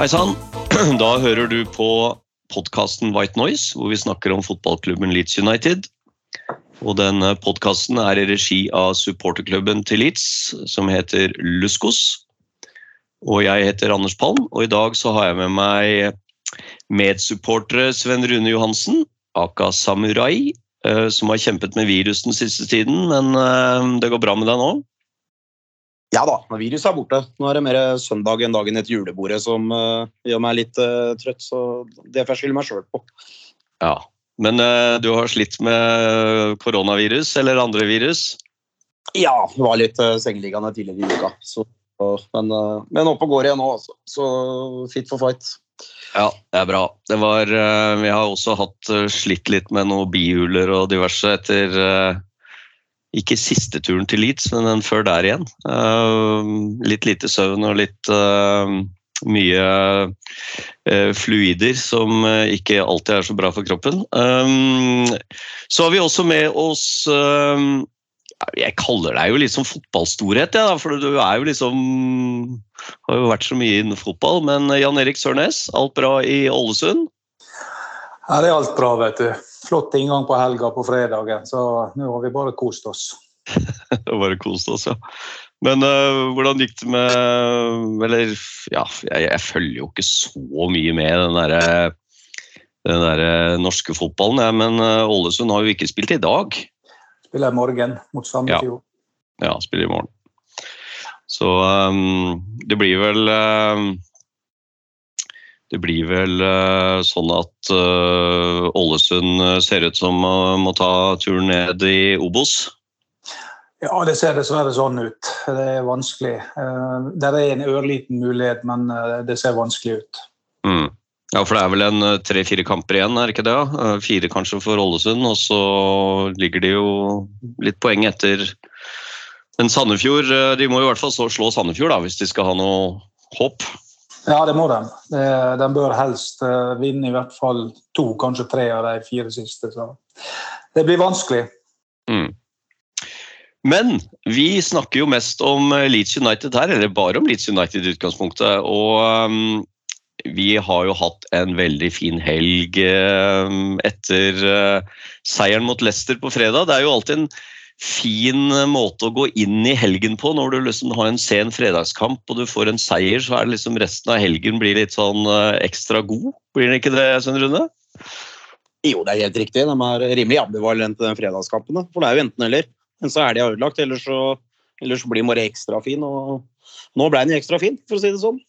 Hei sann. Da hører du på podkasten White Noise, hvor vi snakker om fotballklubben Leeds United. Og denne podkasten er i regi av supporterklubben til Leeds, som heter Luskos. Og jeg heter Anders Palm, og i dag så har jeg med meg medsupportere Sven Rune Johansen, aka Samurai, eh, som har kjempet med virus den siste tiden, men eh, det går bra med deg nå? Ja da, når viruset er borte. Nå er det mer søndag enn dagen etter julebordet som uh, gjør meg litt uh, trøtt, så det får jeg skylde meg sjøl på. Ja. Men uh, du har slitt med koronavirus eller andre virus? Ja, det var litt uh, sengeliggende tidligere i uka, så, men, men oppe og går igjen nå, altså. Så fit for fight. Ja, det er bra. Det var, vi har også hatt slitt litt med noen bihuler og diverse etter ikke siste turen til Leeds, men den før der igjen. Eh, litt lite søvn og litt eh, mye eh, fluider som ikke alltid er så bra for kroppen. Så har vi også med oss Jeg kaller deg jo litt som fotballstorhet, ja, for du er jo liksom har jo vært så mye innen fotball, men Jan Erik Sørnes, alt bra i Ålesund? Ja, det er alt bra, vet du. Flott inngang på helga på fredagen, så nå har vi bare kost oss. Bare kost oss, ja. Men uh, hvordan gikk det med Eller ja, jeg, jeg følger jo ikke så mye med den derre den der norske fotballen, ja, men øh, Ålesund har jo ikke spilt i dag. Spiller i morgen mot Sandefjord. Ja, spiller i morgen. Så um, det blir vel øhm, Det blir vel øh, sånn at øh, Ålesund øh, ser ut som må ta turen ned i Obos. Ja, det ser dessverre sånn ut. Det er vanskelig. Eh, Det er en ørliten mulighet, men eh, det ser vanskelig ut. Mm. Ja, for det er vel en tre-fire kamper igjen, er det ikke det? Fire kanskje for Ålesund, og så ligger de jo litt poeng etter Men Sandefjord De må i hvert fall slå Sandefjord, da, hvis de skal ha noe håp. Ja, det må de. De bør helst eh, vinne i hvert fall to, kanskje tre av de fire siste. Så det blir vanskelig. Mm. Men vi snakker jo mest om eh, Leeds United her, eller bare om Leeds United i utgangspunktet. Og um, vi har jo hatt en veldig fin helg um, etter uh, seieren mot Leicester på fredag. Det er jo alltid en fin måte å gå inn i helgen på når du liksom har en sen fredagskamp og du får en seier, så er det liksom resten av helgen blir litt sånn uh, ekstra god. Blir det ikke det, Svein Rune? Jo, det er helt riktig. De er rimelig ambivalente, den fredagskampen. da. For det er jo enten-eller. Men så er de ødelagt, ellers så, eller så blir Moré ekstra fin. Og nå ble den jo ekstra fin, for å si det sånn.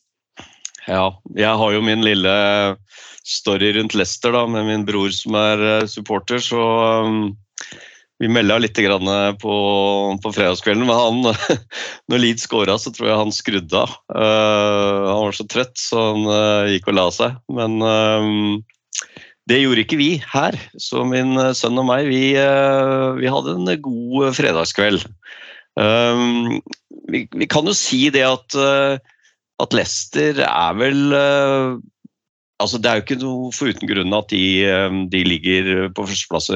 Ja, jeg har jo min lille story rundt Leicester da, med min bror som er eh, supporter, så um, vi melda litt grann på, på fredagskvelden. Men han, når Leeds skåra, så tror jeg han skrudde av. Uh, han var så trøtt, så han uh, gikk og la seg. Men uh, det gjorde ikke vi her. Så min eh, sønn og meg, vi, eh, vi hadde en god fredagskveld. Vi, vi kan jo si det at eh, at Leicester er vel eh, altså Det er jo ikke noe foruten grunn at de, eh, de ligger på førsteplass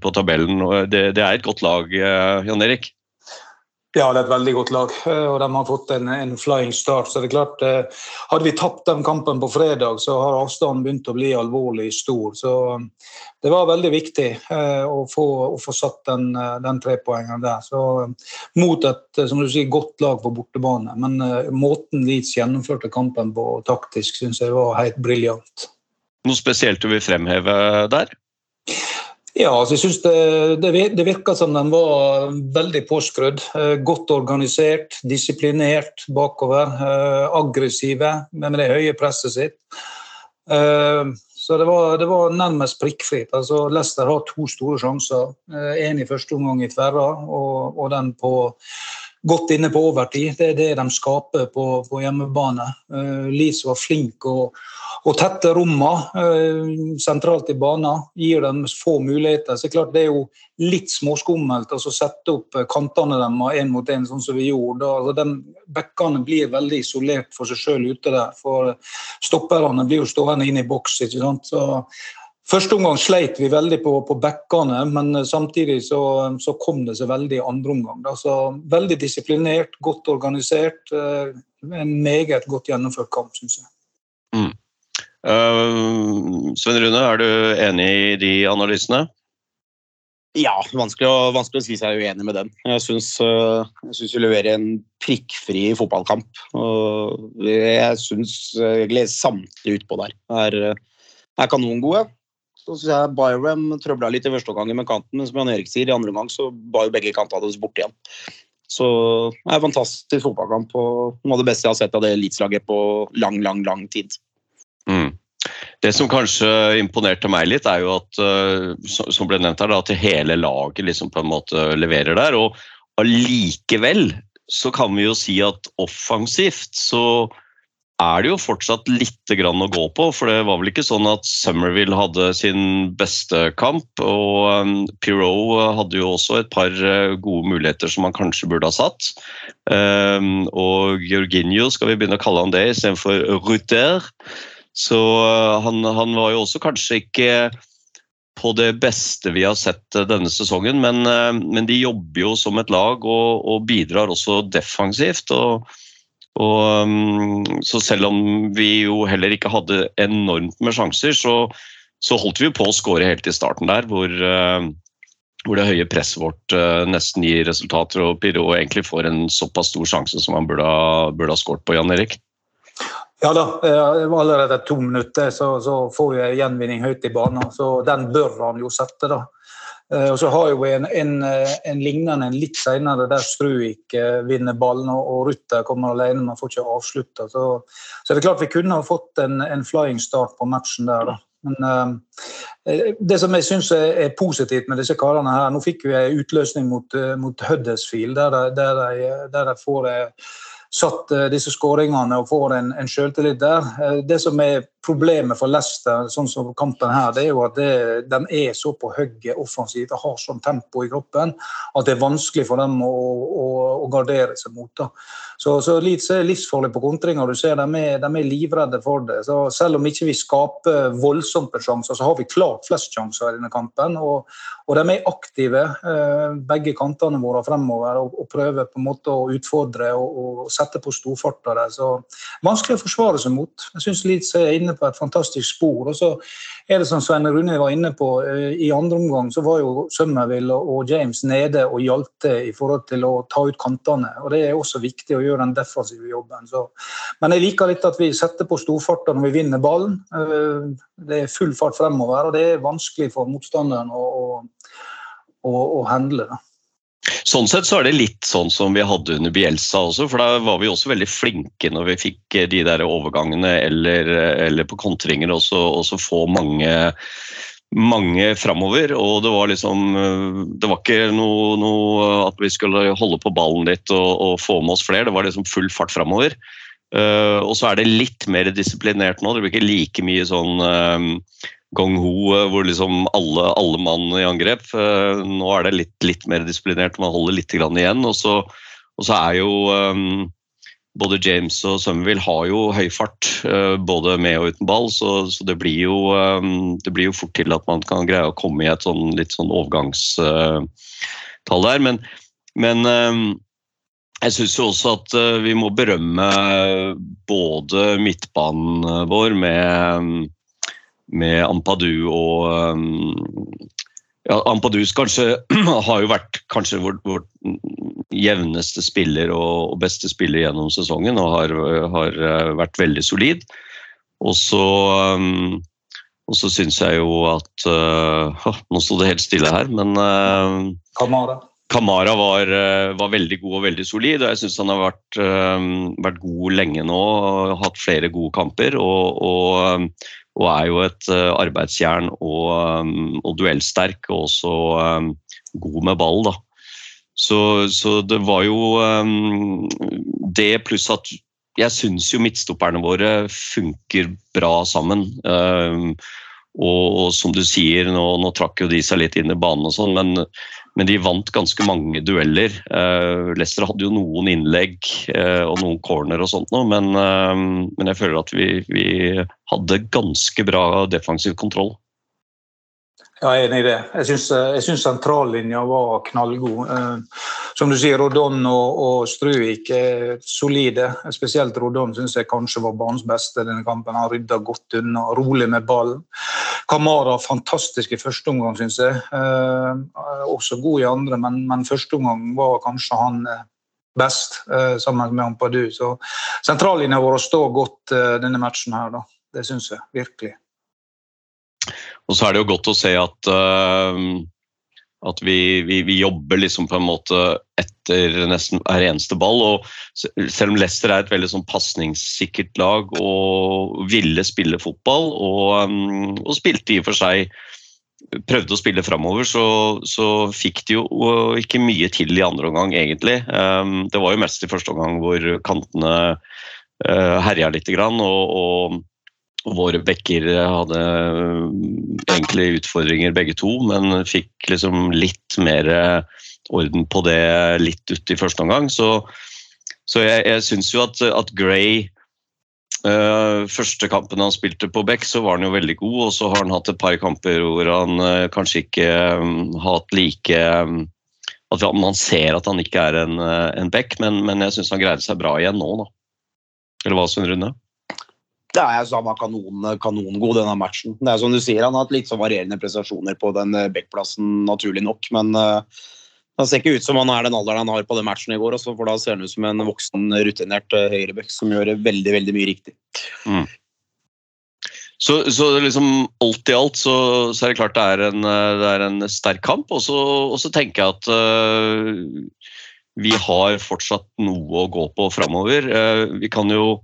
på tabellen. Det, det er et godt lag, eh, Jan Erik. Ja, det er et veldig godt lag, eh, og de har fått en, en flying start. så det er klart, eh, Hadde vi tapt den kampen på fredag, så har avstanden begynt å bli alvorlig stor. Så eh, det var veldig viktig å, få, å få satt den, den trepoengeren der. Så Mot et som du sier, godt lag på bortebane. Men måten Leeds gjennomførte kampen på taktisk, syns jeg var helt briljant. Noe spesielt du vil fremheve der? Ja, altså jeg synes det, det, virka som den var veldig påskrudd. eh, Godt organisert, disiplinert bakover. eh, Aggressive med det høye presset sitt. Eh, Så det var, det var nærmest prikkfritt. Altså, Leicester har to store sjanser. Én i første omgang i tverra, og, og den på godt inne på overtid. Det er det de skaper på, på hjemmebane. Leeds var flink å, å tette rommene uh, sentralt i banen. Gir dem få muligheter. Så klart Det er jo litt småskummelt å sette opp kantene deres én mot én, sånn som vi gjorde. Altså, Bekkene blir veldig isolert for seg sjøl ute der. For stopperne blir jo stående inne i boks. ikke sant? Så Første omgang sleit vi veldig på, på bekkene, men samtidig så, så, kom det seg veldig i andre omgang. Så veldig disiplinert, godt organisert. Eh, en meget godt gjennomført kamp, syns jeg. Mm. Uh, Svein Rune, er du enig i de analysene? Ja, vanskelig å, vanskelig å si seg uenig med den. Jeg syns, uh, vi leverer en prikkfri fotballkamp. Og jeg syns gleder samtlige utpå der. Er, er kanongode. Så syns jeg Byram trøbla litt i første omgang med kanten, men som Jan Erik sier, i andre omgang så var jo begge kantene hans borte igjen. Så det er en fantastisk fotballkamp og noe av det beste jeg har sett av det eliteslaget på lang, lang, lang tid. Mm. Det som kanskje imponerte meg litt, er jo at uh, som ble nevnt her, at hele laget liksom på en måte leverer der. Og allikevel så kan vi jo si at offensivt så er det jo fortsatt litt grann å gå på. For det var vel ikke sånn at Summerville hadde sin beste kamp. Og um, Pirot hadde jo også et par uh, gode muligheter som han kanskje burde ha satt. Og Georginio skal vi begynne å kalle han det istedenfor Ruter. Så uh, han, han, var jo også kanskje ikke på det beste vi har sett uh, denne sesongen, men, men de jobber jo som et lag og, og bidrar også defensivt. og og, um, så selv om vi jo heller ikke hadde enormt med sjanser, så, så holdt vi jo på å skåre helt i starten der, hvor, hvor det høye presset vårt nesten gir resultater, og Pirro egentlig får en såpass stor sjanse som han burde ha, burde ha skåret på, Jan Erik. Ja da, det var allerede to minutter, så, så får vi gjenvinning høyt i banen. Så den bør han jo sette, da. Eh, og så har jo en, en, eh, en lignende en litt senere der Struik eh, vinner ballen og, og Rutter kommer alene, men får ikke avslutta. Så, så det er klart vi kunne ha fått en, en flying start på matchen der. da. Men uh, det som jeg syns er, positivt med disse karene her Nå fikk vi en utløsning mot, mot Huddersfield, der de, der de, der de får satt disse skåringene og får en, en selvtillit der. Det som er Problemet for Leicester sånn som kampen her, det er jo at det, de er så på hugget offensivt og har sånn tempo i kroppen at det er vanskelig for dem å, å, å gardere seg mot. Da. Så, så Leeds er livsfarlig på kontringer. Du ser de er, de er livredde for det. Så selv om ikke vi skaper voldsomme sjanser, så har vi klart flest sjanser i denne kampen. Og, og de er aktive, eh, begge kantene våre fremover, og, og, prøver på en måte å utfordre og, og sette på storfarter. Så vanskelig å forsvare seg mot. Jeg synes Leeds er inne på et fantastisk spor. Og så er det som Svein Rune var inne på, eh, i andre omgang så var jo Summerville og James nede og hjalp til i forhold til å ta ut kantene. og Det er også viktig å gjøre den defensive jobben. Så. Men jeg liker litt at vi setter på storfarter når vi vinner ballen. Eh, det er full fart fremover, og det er vanskelig for motstanderen å, å, å, å handle. Da. Sånn sett så er det litt sånn som vi hadde under Bielsa også, for da var vi også veldig flinke når vi fikk eh, de der overgangene eller, eh, eller på kontringer og så få mange mange framover, og det var liksom eh, Det var ikke noe, noe at vi skulle holde på ballen litt og, og, få med oss flere, det var liksom full fart framover. Uh, og så er det litt mer disiplinert nå, det blir ikke like mye sånn uh, gong-ho eh, hvor liksom alle, alle mann i angrep. Eh, nå er det litt, litt mer disiplinert, man holder litt igjen. Og så, og så er jo um, både James og Summerville har jo høy fart, både med og uten ball, så, så det, blir jo, det, blir jo, fort til at man kan greie å komme i et sånn, litt sånn overgangstall der. Men, men jeg syns jo også at vi må berømme både midtbanen vår med med Ampadu og um, ja, Ampadus kanskje har jo vært kanskje vår, vår jevneste spiller og, og, beste spiller gjennom sesongen og har, har uh, vært veldig solid. Og så um, og så syns jeg jo at uh, Nå sto det helt stille her, men uh, Kamara. Kamara var, var, veldig god og veldig solid, og jeg syns han har vært, vært, god lenge nå. Hatt flere gode kamper. Og, og, og er jo et uh, arbeidsjern og, um, og, duellsterk, og også um, god med ball. da. Så, så det var jo um, det pluss at jeg syns jo midtstopperne våre funker bra sammen. Um, og, og, som du sier, nå, nå, trakk jo de seg litt inn i banen og sånn, men, men, de vant ganske mange dueller. Uh, Leicester hadde jo noen innlegg uh, og noen corner og sånt nå, men, uh, men jeg føler at vi, vi hadde ganske bra defensiv kontroll. Ja, jeg er enig i det. Jeg syns, eh, sentrallinja var knallgod. Eh, som du sier, Rodon og, og Struik er solide. Spesielt Rodon syns jeg kanskje var banens beste denne kampen. Han rydda godt unna, rolig med ballen. Kamara fantastisk i første omgang, syns jeg. Eh, også god i andre, men, men første omgang var kanskje han best, sammen med Ampadu. Så sentrallinja vår står godt denne matchen her, da. Det syns jeg virkelig. Og så er det jo godt å se at, uh, at vi, vi, vi, jobber liksom på en måte etter nesten hver eneste ball. og Selv om Leicester er et veldig sånn pasningssikkert lag og ville spille fotball, og, um, og spilte i og for seg prøvde å spille framover, så, så, fikk de jo ikke mye til i andre omgang, egentlig. Um, det var jo mest i første omgang hvor kantene uh, herja litt. Grann, og, og Våre bekker hadde enkle egentlig utfordringer begge to, men fikk liksom litt mer eh, orden på det litt ute i første omgang. Så, så jeg, jeg syns jo at, at Gray uh, Første kampen han spilte på Beck, så var han jo veldig god, og så har han hatt et par kamper hvor han uh, kanskje ikke um, har hatt like um, At man ser at han ikke er en, uh, en Beck, men, men jeg syns han greide seg bra igjen nå, da. Eller hva, Svein Rune? Ja, jeg synes Han var kanon, kanongod denne matchen. Det er som du sier, Han har hatt litt sånn varierende prestasjoner på den eh, backplassen, naturlig nok. Men uh, det ser ikke ut som han er den alderen han har på den matchen i går. Også, for Da ser han ut som en voksen, rutinert uh, høyreback som gjør veldig veldig mye riktig. Mm. Så, så liksom, alt i alt så, så, er det klart det er en, det er en sterk kamp. Og så, og så tenker jeg at uh, vi har fortsatt noe å gå på framover. vi kan jo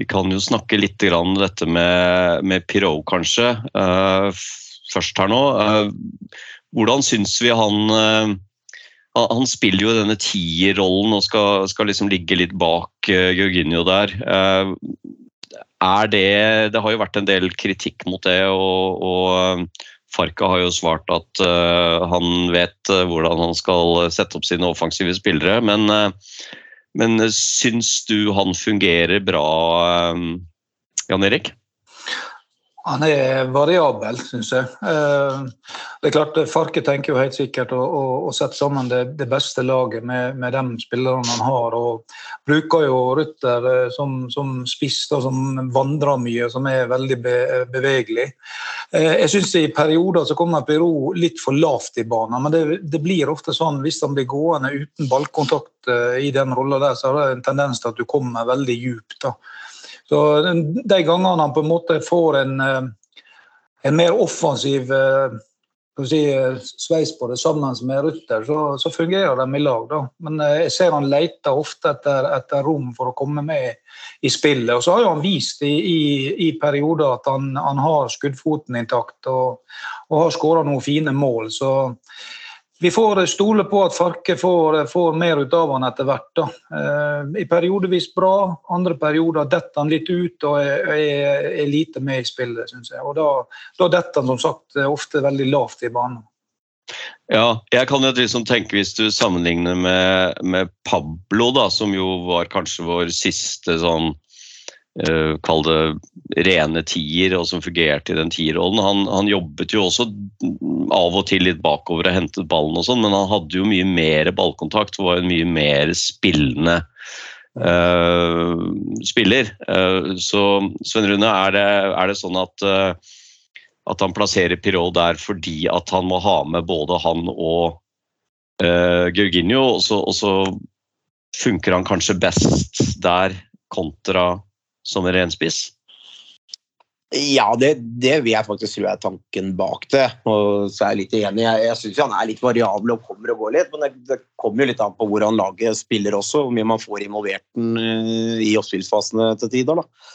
vi kan jo snakke litt om dette med, med Pirot, kanskje, uh, først her nå. Uh, hvordan syns vi han uh, Han spiller jo denne tierrollen og skal, skal, liksom ligge litt bak Georginio der. er det Det har jo vært en del kritikk mot det, og, og Farka har jo svart at han vet hvordan han skal sette opp sine offensive spillere. men men eh, syns du han fungerer bra, eh, Jan Erik? Han er variabel, syns jeg. Eh, det er klart, Farke tenker jo helt sikkert å, å, å sette sammen det, det, beste laget med, med de spillerne han har. og Bruker jo Rutter eh, som, som spiss, da, som vandrer mye, som er veldig be, bevegelig. Eh, jeg syns i perioder så kommer Peru litt for lavt i banen, men det, det blir ofte sånn hvis han blir gående uten ballkontakt i den rolla der, så er det en tendens til at du kommer veldig djupt. da. Så De gangene han på en måte får en, eh, en mer offensiv eh, si, sveis på det sammen med Rutter, så, så fungerer de i lag. Da. Men eh, jeg ser han leter ofte etter, etter, rom for å komme med i spillet. Og så har han vist i, i, i perioder at han, han, har skuddfoten intakt og, og har skåra noen fine mål. Så vi får stole på at Farke får, får mer ut av han etter hvert. Da. Eh, I periodevis bra, andre perioder detter han litt ut og er, er, er lite med i spillet, syns jeg. Og da, da detter han som sagt ofte veldig lavt i banen. Ja, jeg kan jo liksom tenke hvis du sammenligner med, med Pablo, da, som jo var kanskje vår siste sånn Kall det rene tier, og som fungerte i den tierrollen. Han, han jobbet jo også av og til litt bakover og hentet ballen og sånn, men han hadde jo mye mer ballkontakt og var en mye mer spillende uh, spiller. Uh, så Sven Rune, er det, er det sånn at, at han plasserer Pirot der fordi at han må ha med både han og uh, Georginio, og så funker han kanskje best der kontra som en ren spiss? Ja, det, det, vil jeg faktisk tro er tanken bak det. Og så er jeg litt enig. Jeg, jeg syns han er litt variabel og kommer og går litt, men det, det kommer jo litt an på hvordan laget spiller også, hvor mye man får involvert den uh, i oppspillsfasene til tider. Da.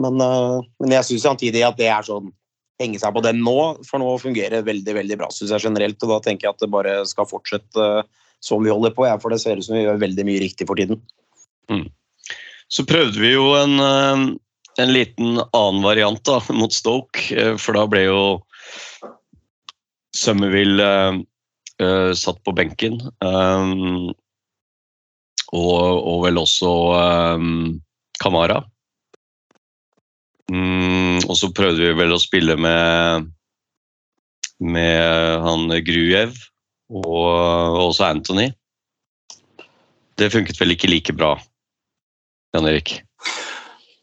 Men, uh, men jeg syns samtidig at det er sånn henge seg på den nå, for nå fungerer veldig veldig bra synes jeg generelt. og Da tenker jeg at det bare skal fortsette uh, sånn vi holder på, jeg, for det ser ut som vi gjør veldig mye riktig for tiden. Så prøvde vi jo en, eh, en liten annen variant da, mot Stoke, eh, for da ble jo Summerville eh, eh, satt på benken. Um, og, og vel også um, Kamara. Mm, og så prøvde vi vel å spille med med han Grujev og også Anthony. Det funket vel ikke like bra, Jan Erik?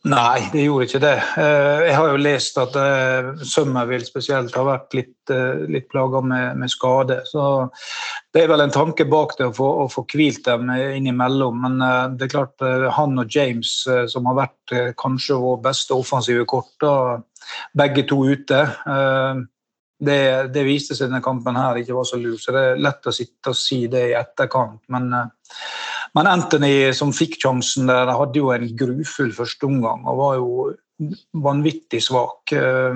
Nei, det gjorde ikke det. Eh, Jeg har jo lest at eh, Summerville spesielt har vært litt, eh, litt plaga med, med skade. Så det er vel en tanke bak det å få, å få hvilt dem innimellom. Men det er klart han og James, som har vært kanskje vår beste offensive kort, da, begge to ute. Det, det viste seg denne kampen her ikke var så lur, så det er lett å sitte og si det i etterkant. Men men Anthony, som fikk sjansen der, hadde jo en grufull førsteomgang og var jo vanvittig svak. Eh,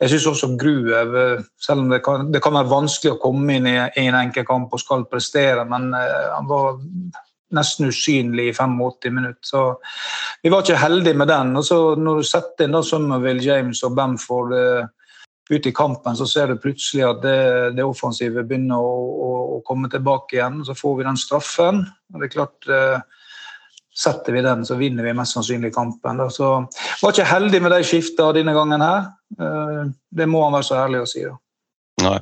Jeg syns også Gruev, eh, selv om det kan, det kan være vanskelig å komme inn i, en enkel kamp og skal prestere, men eh, han var nesten usynlig i 85 minutter. Så vi var ikke heldige med den. Og så når du setter inn da Summerville, James og Bamford ut i kampen, så ser du plutselig at det, det offensive begynner å, å, å komme tilbake igjen. Så får vi den straffen. og det er klart eh, Setter vi den, så vinner vi mest sannsynlig kampen. Da. Så var ikke heldig med de skiftene denne gangen her. Eh, det må han være så ærlig å si. da. Nei.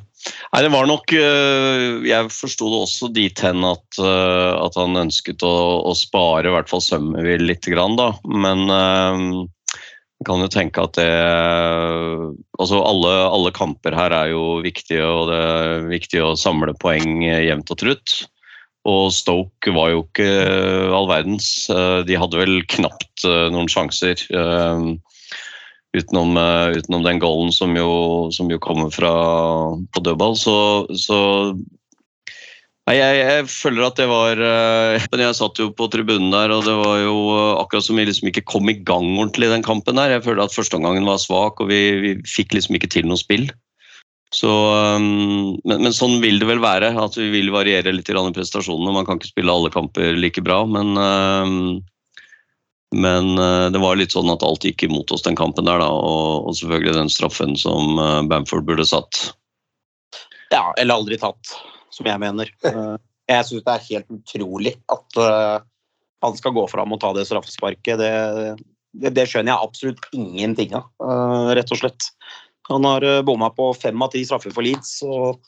Nei, det var nok øh, Jeg forsto det også dit hen at, øh, at han ønsket å, å spare i hvert fall Summerville litt, grann, da. Men jeg kan jo tenke at det Altså alle, alle kamper her er jo viktige, og det er viktig å samle poeng jevnt og trutt. Og Stoke var jo ikke all verdens. Eh, De hadde vel knapt eh, noen sjanser. eh, Utenom, eh, utenom den goalen som jo, som jo kommer fra på dødball. Så, så Nei, jeg, jeg føler at det var eh, Men jeg satt jo på tribunen der, og det var jo eh, akkurat som vi liksom ikke kom i gang ordentlig i den kampen der. Jeg føler at førsteomgangen var svak, og vi, vi fikk liksom ikke til noe spill. Så, um, men, men sånn vil det vel være, at vi vil variere litt i prestasjonene. Man kan ikke spille alle kamper like bra, men um, men eh, det var litt sånn at alt gikk imot oss den kampen der, da, og, og selvfølgelig den straffen som Bamford burde satt. Ja, eller aldri tatt, som jeg mener. Eh, Jeg syns det er helt utrolig at eh, han skal gå fram og ta det straffesparket. Det, det, det skjønner jeg absolutt ingenting av, eh, rett og slett. Han har bomma på fem av ti straffer for Leeds, og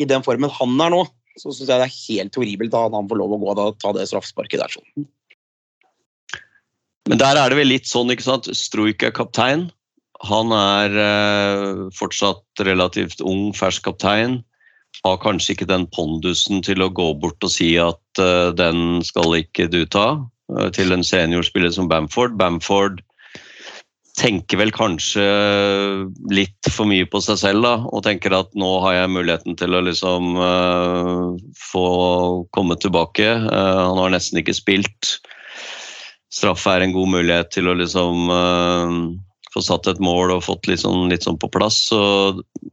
i den formen han er nå, så syns jeg det er helt horribelt at han får lov å gå og ta det straffesparket der. sånn. Men der er det vel litt sånn, ikke sant. Struik er kaptein. Han er eh, fortsatt relativt ung, fersk kaptein. Har kanskje ikke den pondusen til å gå bort og si at uh, den skal ikke du ta, uh, til en seniorspiller som Bamford. Bamford tenker vel kanskje litt for mye på seg selv, da, og tenker at nå har jeg muligheten til å liksom uh, få komme tilbake. Han har nesten ikke spilt. Straffe er en god mulighet til å liksom få satt et mål og fått litt sånn, litt sånn på plass. Så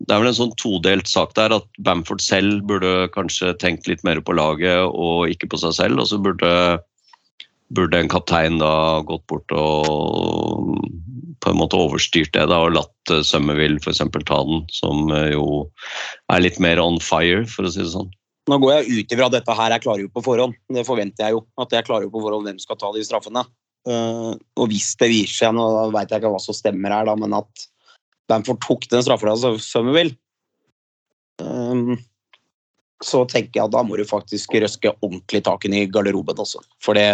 det er vel en sånn todelt sak der at Bamford selv burde kanskje tenkt litt mer på laget og ikke på seg selv. Og så burde, burde en kaptein da gått bort og på en måte overstyrt det da, og latt uh, Summerville f.eks. ta den, som eh, jo er litt mer on fire, for å si det sånn. Nå går jeg ut ifra at dette her jeg klarer jo på forhånd. Det forventer jeg jo. At jeg klarer jo på forhånd hvem skal ta de straffene. Eh, og hvis det viser seg, nå vet jeg ikke hva som stemmer her, da, men at Bamford tok den straffa som Summerville, eh, så tenker jeg at da må du faktisk røske ordentlig taken i garderoben også. For det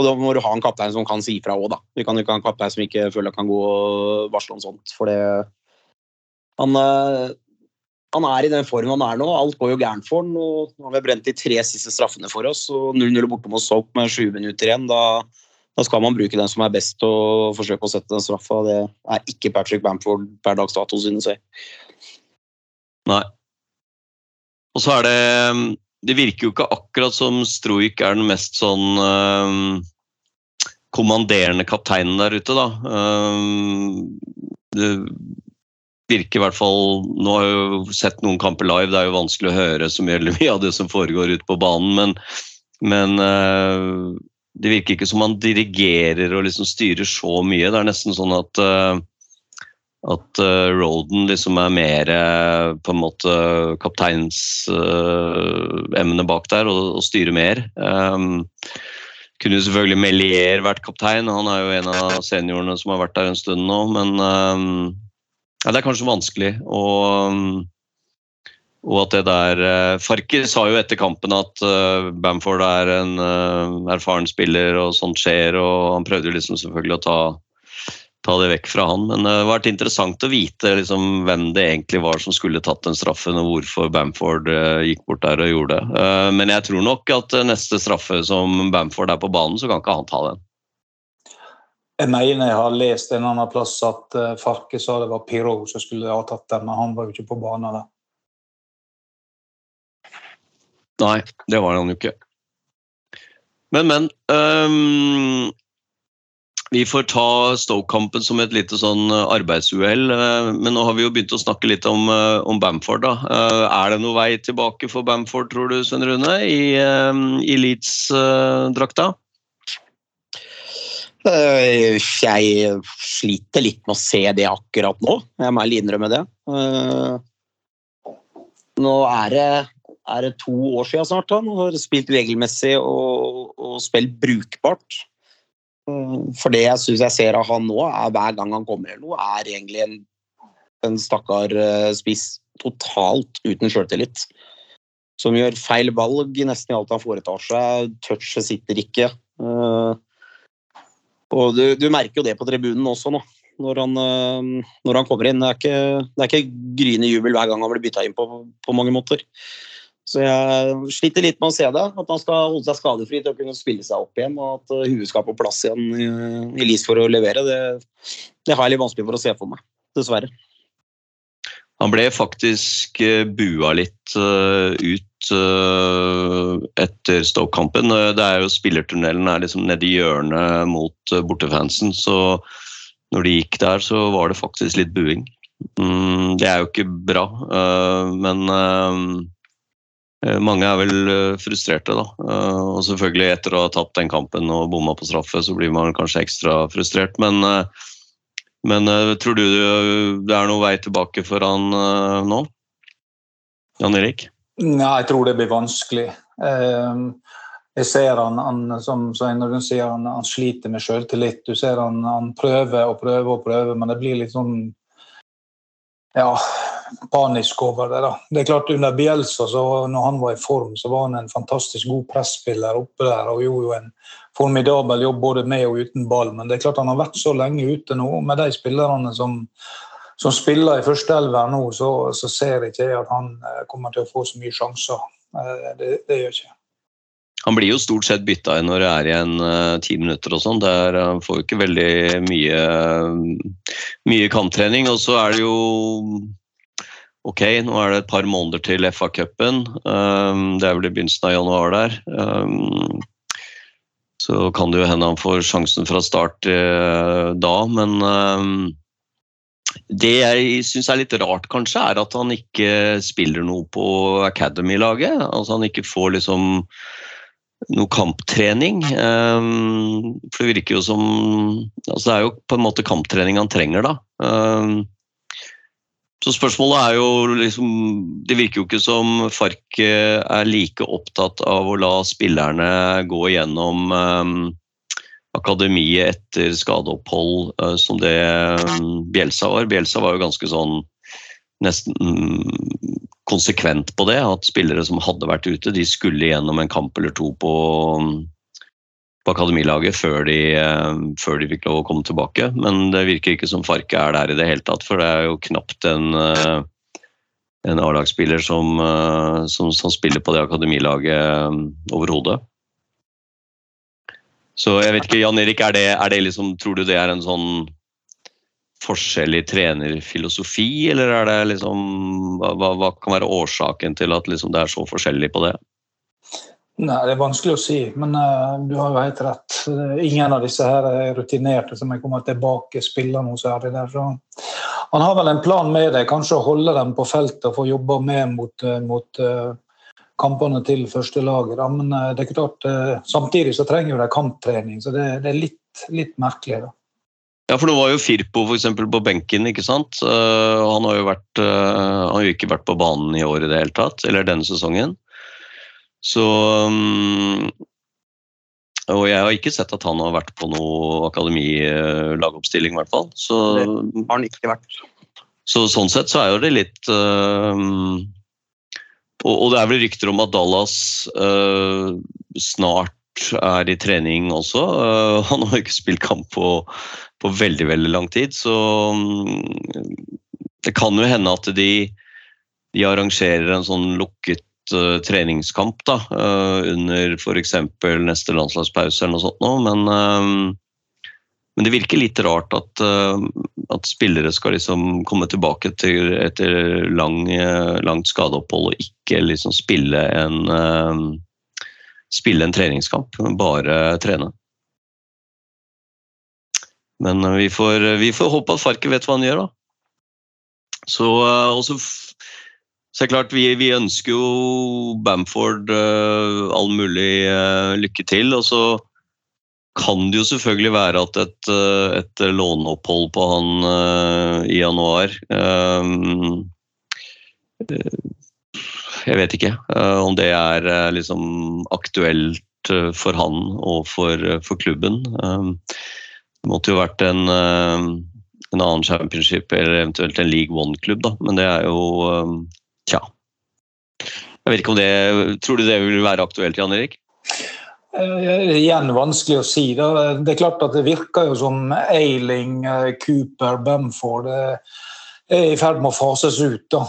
og da må du ha en kaptein som kan si ifra òg, da. Vi kan ikke ha en kaptein som ikke føler kan gå og varsle om sånt. For det han, eh, han er i den formen han er nå. Alt går jo gærent for han. og Nå har vi brent de tre siste straffene for oss. og 0-0 borte mot Soap med sju minutter igjen. Da, da skal man bruke den som er best og forsøke å sette den straffa. Det er ikke Patrick Bamford per dags dato, synes jeg. Nei. Og så er det Det virker jo ikke akkurat som Stroik er den mest sånn øhm, kommanderende kapteinen der ute, da. Øhm, det, virker i hvert fall Nå har jeg jo sett noen kamper live, det er jo vanskelig å høre så mye av det som foregår ute på banen, men, men eh, det virker ikke som han dirigerer og liksom styrer så mye. Det er nesten sånn at eh, at uh, Roden liksom er mer uh, på en måte kapteinsemnet uh, bak der og, og styrer mer. Um, kunne jo selvfølgelig Melier vært kaptein, han er jo en av seniorene som har vært der en stund nå, men um, ja, det er kanskje vanskelig. å um, og at det der Farker sa jo etter kampen at uh, Bamford er en uh, erfaren spiller, og sånt skjer, og han prøvde jo liksom selvfølgelig å ta, ta det vekk fra han. Men det har vært interessant å vite liksom, hvem det egentlig var som skulle tatt den straffen, og hvorfor Bamford gikk bort der og gjorde det. men jeg tror nok at neste straffe som Bamford er på banen, så kan ikke han ta den. Jeg mener jeg har lest en annen plass at Farke sa det var Pirot som skulle ha tatt den, men han var jo ikke på banen der. Nei, det var han jo ikke. Men, men. Um, vi får ta Stoke-kampen som et lite sånn arbeidsuhell. Uh, men nå har vi jo begynt å snakke litt om, uh, om Bamford. da. Er det noe vei tilbake for Bamford, tror du, Svein Rune, i, i Leeds-drakta? Jeg sliter litt med å se det akkurat nå, jeg må ærlig innrømme det. Nå er det, er det to år siden snart han har spilt regelmessig og, og spilt brukbart. Eh, for det jeg syns jeg ser av han nå, er hver gang han kommer eller noe, er egentlig en, en stakkar spiss totalt uten sjøltillit. Som gjør feil valg i nesten i alt han foretar seg. Touchet sitter ikke. Uh, og du, du, merker jo det på tribunen også nå, når han, eh, når han kommer inn. Det er ikke, det ikke gryende jubel hver gang han blir bytta inn på, på mange måter. Så jeg sliter litt med å se det. At han skal holde seg skadefri til å kunne spille seg opp igjen, og at eh, huet skal på plass igjen i, lys for å levere. Det, det, har jeg litt vanskelig for å se for meg, dessverre. Han ble faktisk eh, bua litt ut uh, etter Stoke-kampen. Eh, det er jo Spillertunnelen er liksom nedi hjørnet mot bortefansen, så når de gikk der, så var det faktisk litt buing. Mm, det er jo ikke bra, men mange er vel frustrerte, da. Og selvfølgelig etter å ha tatt den kampen og bomma på straffe, så blir man kanskje ekstra frustrert. Men, men tror du det er noen vei tilbake for han nå? Jan Erik? Nei, jeg tror det blir vanskelig. Jeg ser han, han som Svein sier, han, han, sliter med selvtillit. Du ser han, han prøver og prøver og prøver, men det blir litt sånn ja, panisk over det. da. Det er klart Under Bielsa, så når han var i form, så var han en fantastisk god presspiller oppe der og gjorde jo en formidabel jobb både med og uten ball. Men det er klart han har vært så lenge ute nå med de spillerne som som spiller i førsteelver nå, så, så, ser jeg ikke at han eh, kommer til å få så mye sjanser. Eh, det, det gjør ikke han blir jo stort sett bytta inn når det er igjen uh, ti minutter og sånn. Han får jo ikke veldig mye, mye kamptrening. Og så er det jo Ok, nå er det et par måneder til FA-cupen. Um, det er vel i begynnelsen av januar der. Um, så kan det jo hende han får sjansen fra start uh, da, men um, det jeg syns er litt rart, kanskje, er at han ikke spiller noe på Academy-laget. Altså han ikke får liksom noe kamptrening. For det virker jo som altså Det er jo på en måte kamptrening han trenger, da. Så spørsmålet er jo liksom Det virker jo ikke som Fark er like opptatt av å la spillerne gå gjennom um, akademiet etter skadeopphold uh, som det Bjelsa var. Bjelsa var jo ganske sånn nesten um, konsekvent på det. At spillere som hadde vært ute, de skulle gjennom en kamp eller to på, på akademilaget før de, uh, før de, fikk lov å komme tilbake. Men det virker ikke som Farke er der i det hele tatt, for det er jo knapt en uh, en A-lagsspiller som, som, som, spiller på det akademilaget overhodet. Så jeg vet ikke, Jan Erik, er det, er det liksom, tror du det er en sånn forskjell i trenerfilosofi, eller er det liksom hva, hva kan være årsaken til at liksom det er så forskjellig på det? Nei, Det er vanskelig å si, men uh, du har jo helt rett. Ingen av disse her er rutinerte som er kommet tilbake spiller noe særlig der. Så han har vel en plan med det, kanskje å holde dem på feltet og få jobba med mot, eh, mot uh, kampene til førstelaget. Men uh, det er klart, uh, samtidig så trenger de kamptrening, så det, det er litt, litt merkelig. da. Ja, for nå var jo Firpo for eksempel, på benken, ikke sant. Han har jo vært, han har ikke vært på banen i år i det hele tatt, eller denne sesongen. Så um, Og jeg har ikke sett at han har vært på noe akademilagoppstilling, i hvert fall. Så, Har han ikke vært. så sånn sett så er jo det litt um, og, det er vel rykter om at Dallas uh, snart er i trening også. Uh, han har ikke spilt kamp på, på veldig, veldig lang tid, så um, det kan jo hende at de, de arrangerer en sånn lukket treningskamp da, uh, under f.eks. neste landslagspause eller noe sånt nå, men, um, men det virker litt rart at, at spillere skal liksom komme tilbake etter, etter lang, langt skadeopphold og ikke liksom spille en spille en treningskamp, bare trene. Men eh, vi får, vi får håpe at Farke vet hva han gjør, da. Så, eh, og så, f- det er klart, vi, vi ønsker jo Bamford uh, all mulig uh, lykke til. Og så kan det jo selvfølgelig være at et, uh, et låneopphold på han uh, i januar Jeg vet ikke om det er liksom aktuelt for han og for, for klubben. Det måtte jo vært en, en annen championship eller eventuelt en League One-klubb, da. Men det er jo Tja. Jeg vet ikke om det Tror du det vil være aktuelt, Jan Erik? Eh, Igjen vanskelig å si. Det, Det er klart at det virker jo som Ailing, eh, Cooper, Bamford eh, er i ferd med å fases ut. Da.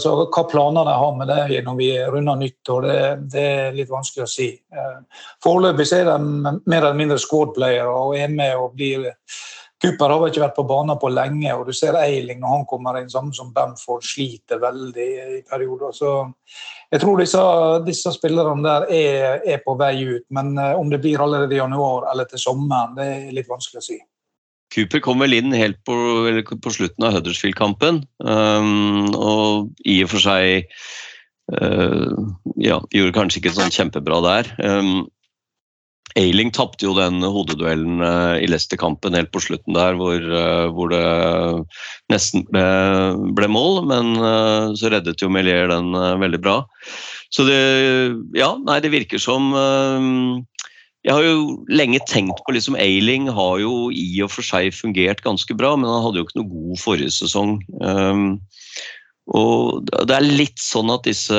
Så hva planer de har med det når vi runder nyttår, det, det er litt vanskelig å si. Eh, Foreløpig er de mer eller mindre squad-playere og er med og blir Cooper har ikke vært på banen på lenge, og du ser Eiling når han kommer inn, samme som Bamford, sliter veldig i perioder. Så jeg tror disse, disse spillerne der er, er på vei ut, men eh, om det blir allerede i januar eller til sommeren, det er litt vanskelig å si. Cooper kom vel inn helt på, på slutten av Huddersfield-kampen. Um, og i og for seg uh, ja, gjorde kanskje ikke sånn kjempebra der. Um, Ailing tapte jo den hodeduellen uh, i Leicester-kampen helt på slutten der, hvor, uh, hvor det nesten ble, ble mål, men uh, så reddet jo Melier den veldig bra. Så det, ja, nei, det virker som jeg har jo lenge tenkt på liksom Ailing har jo i og for seg fungert ganske bra, men han hadde jo ikke noe god forrige sesong. Og det er litt sånn at disse,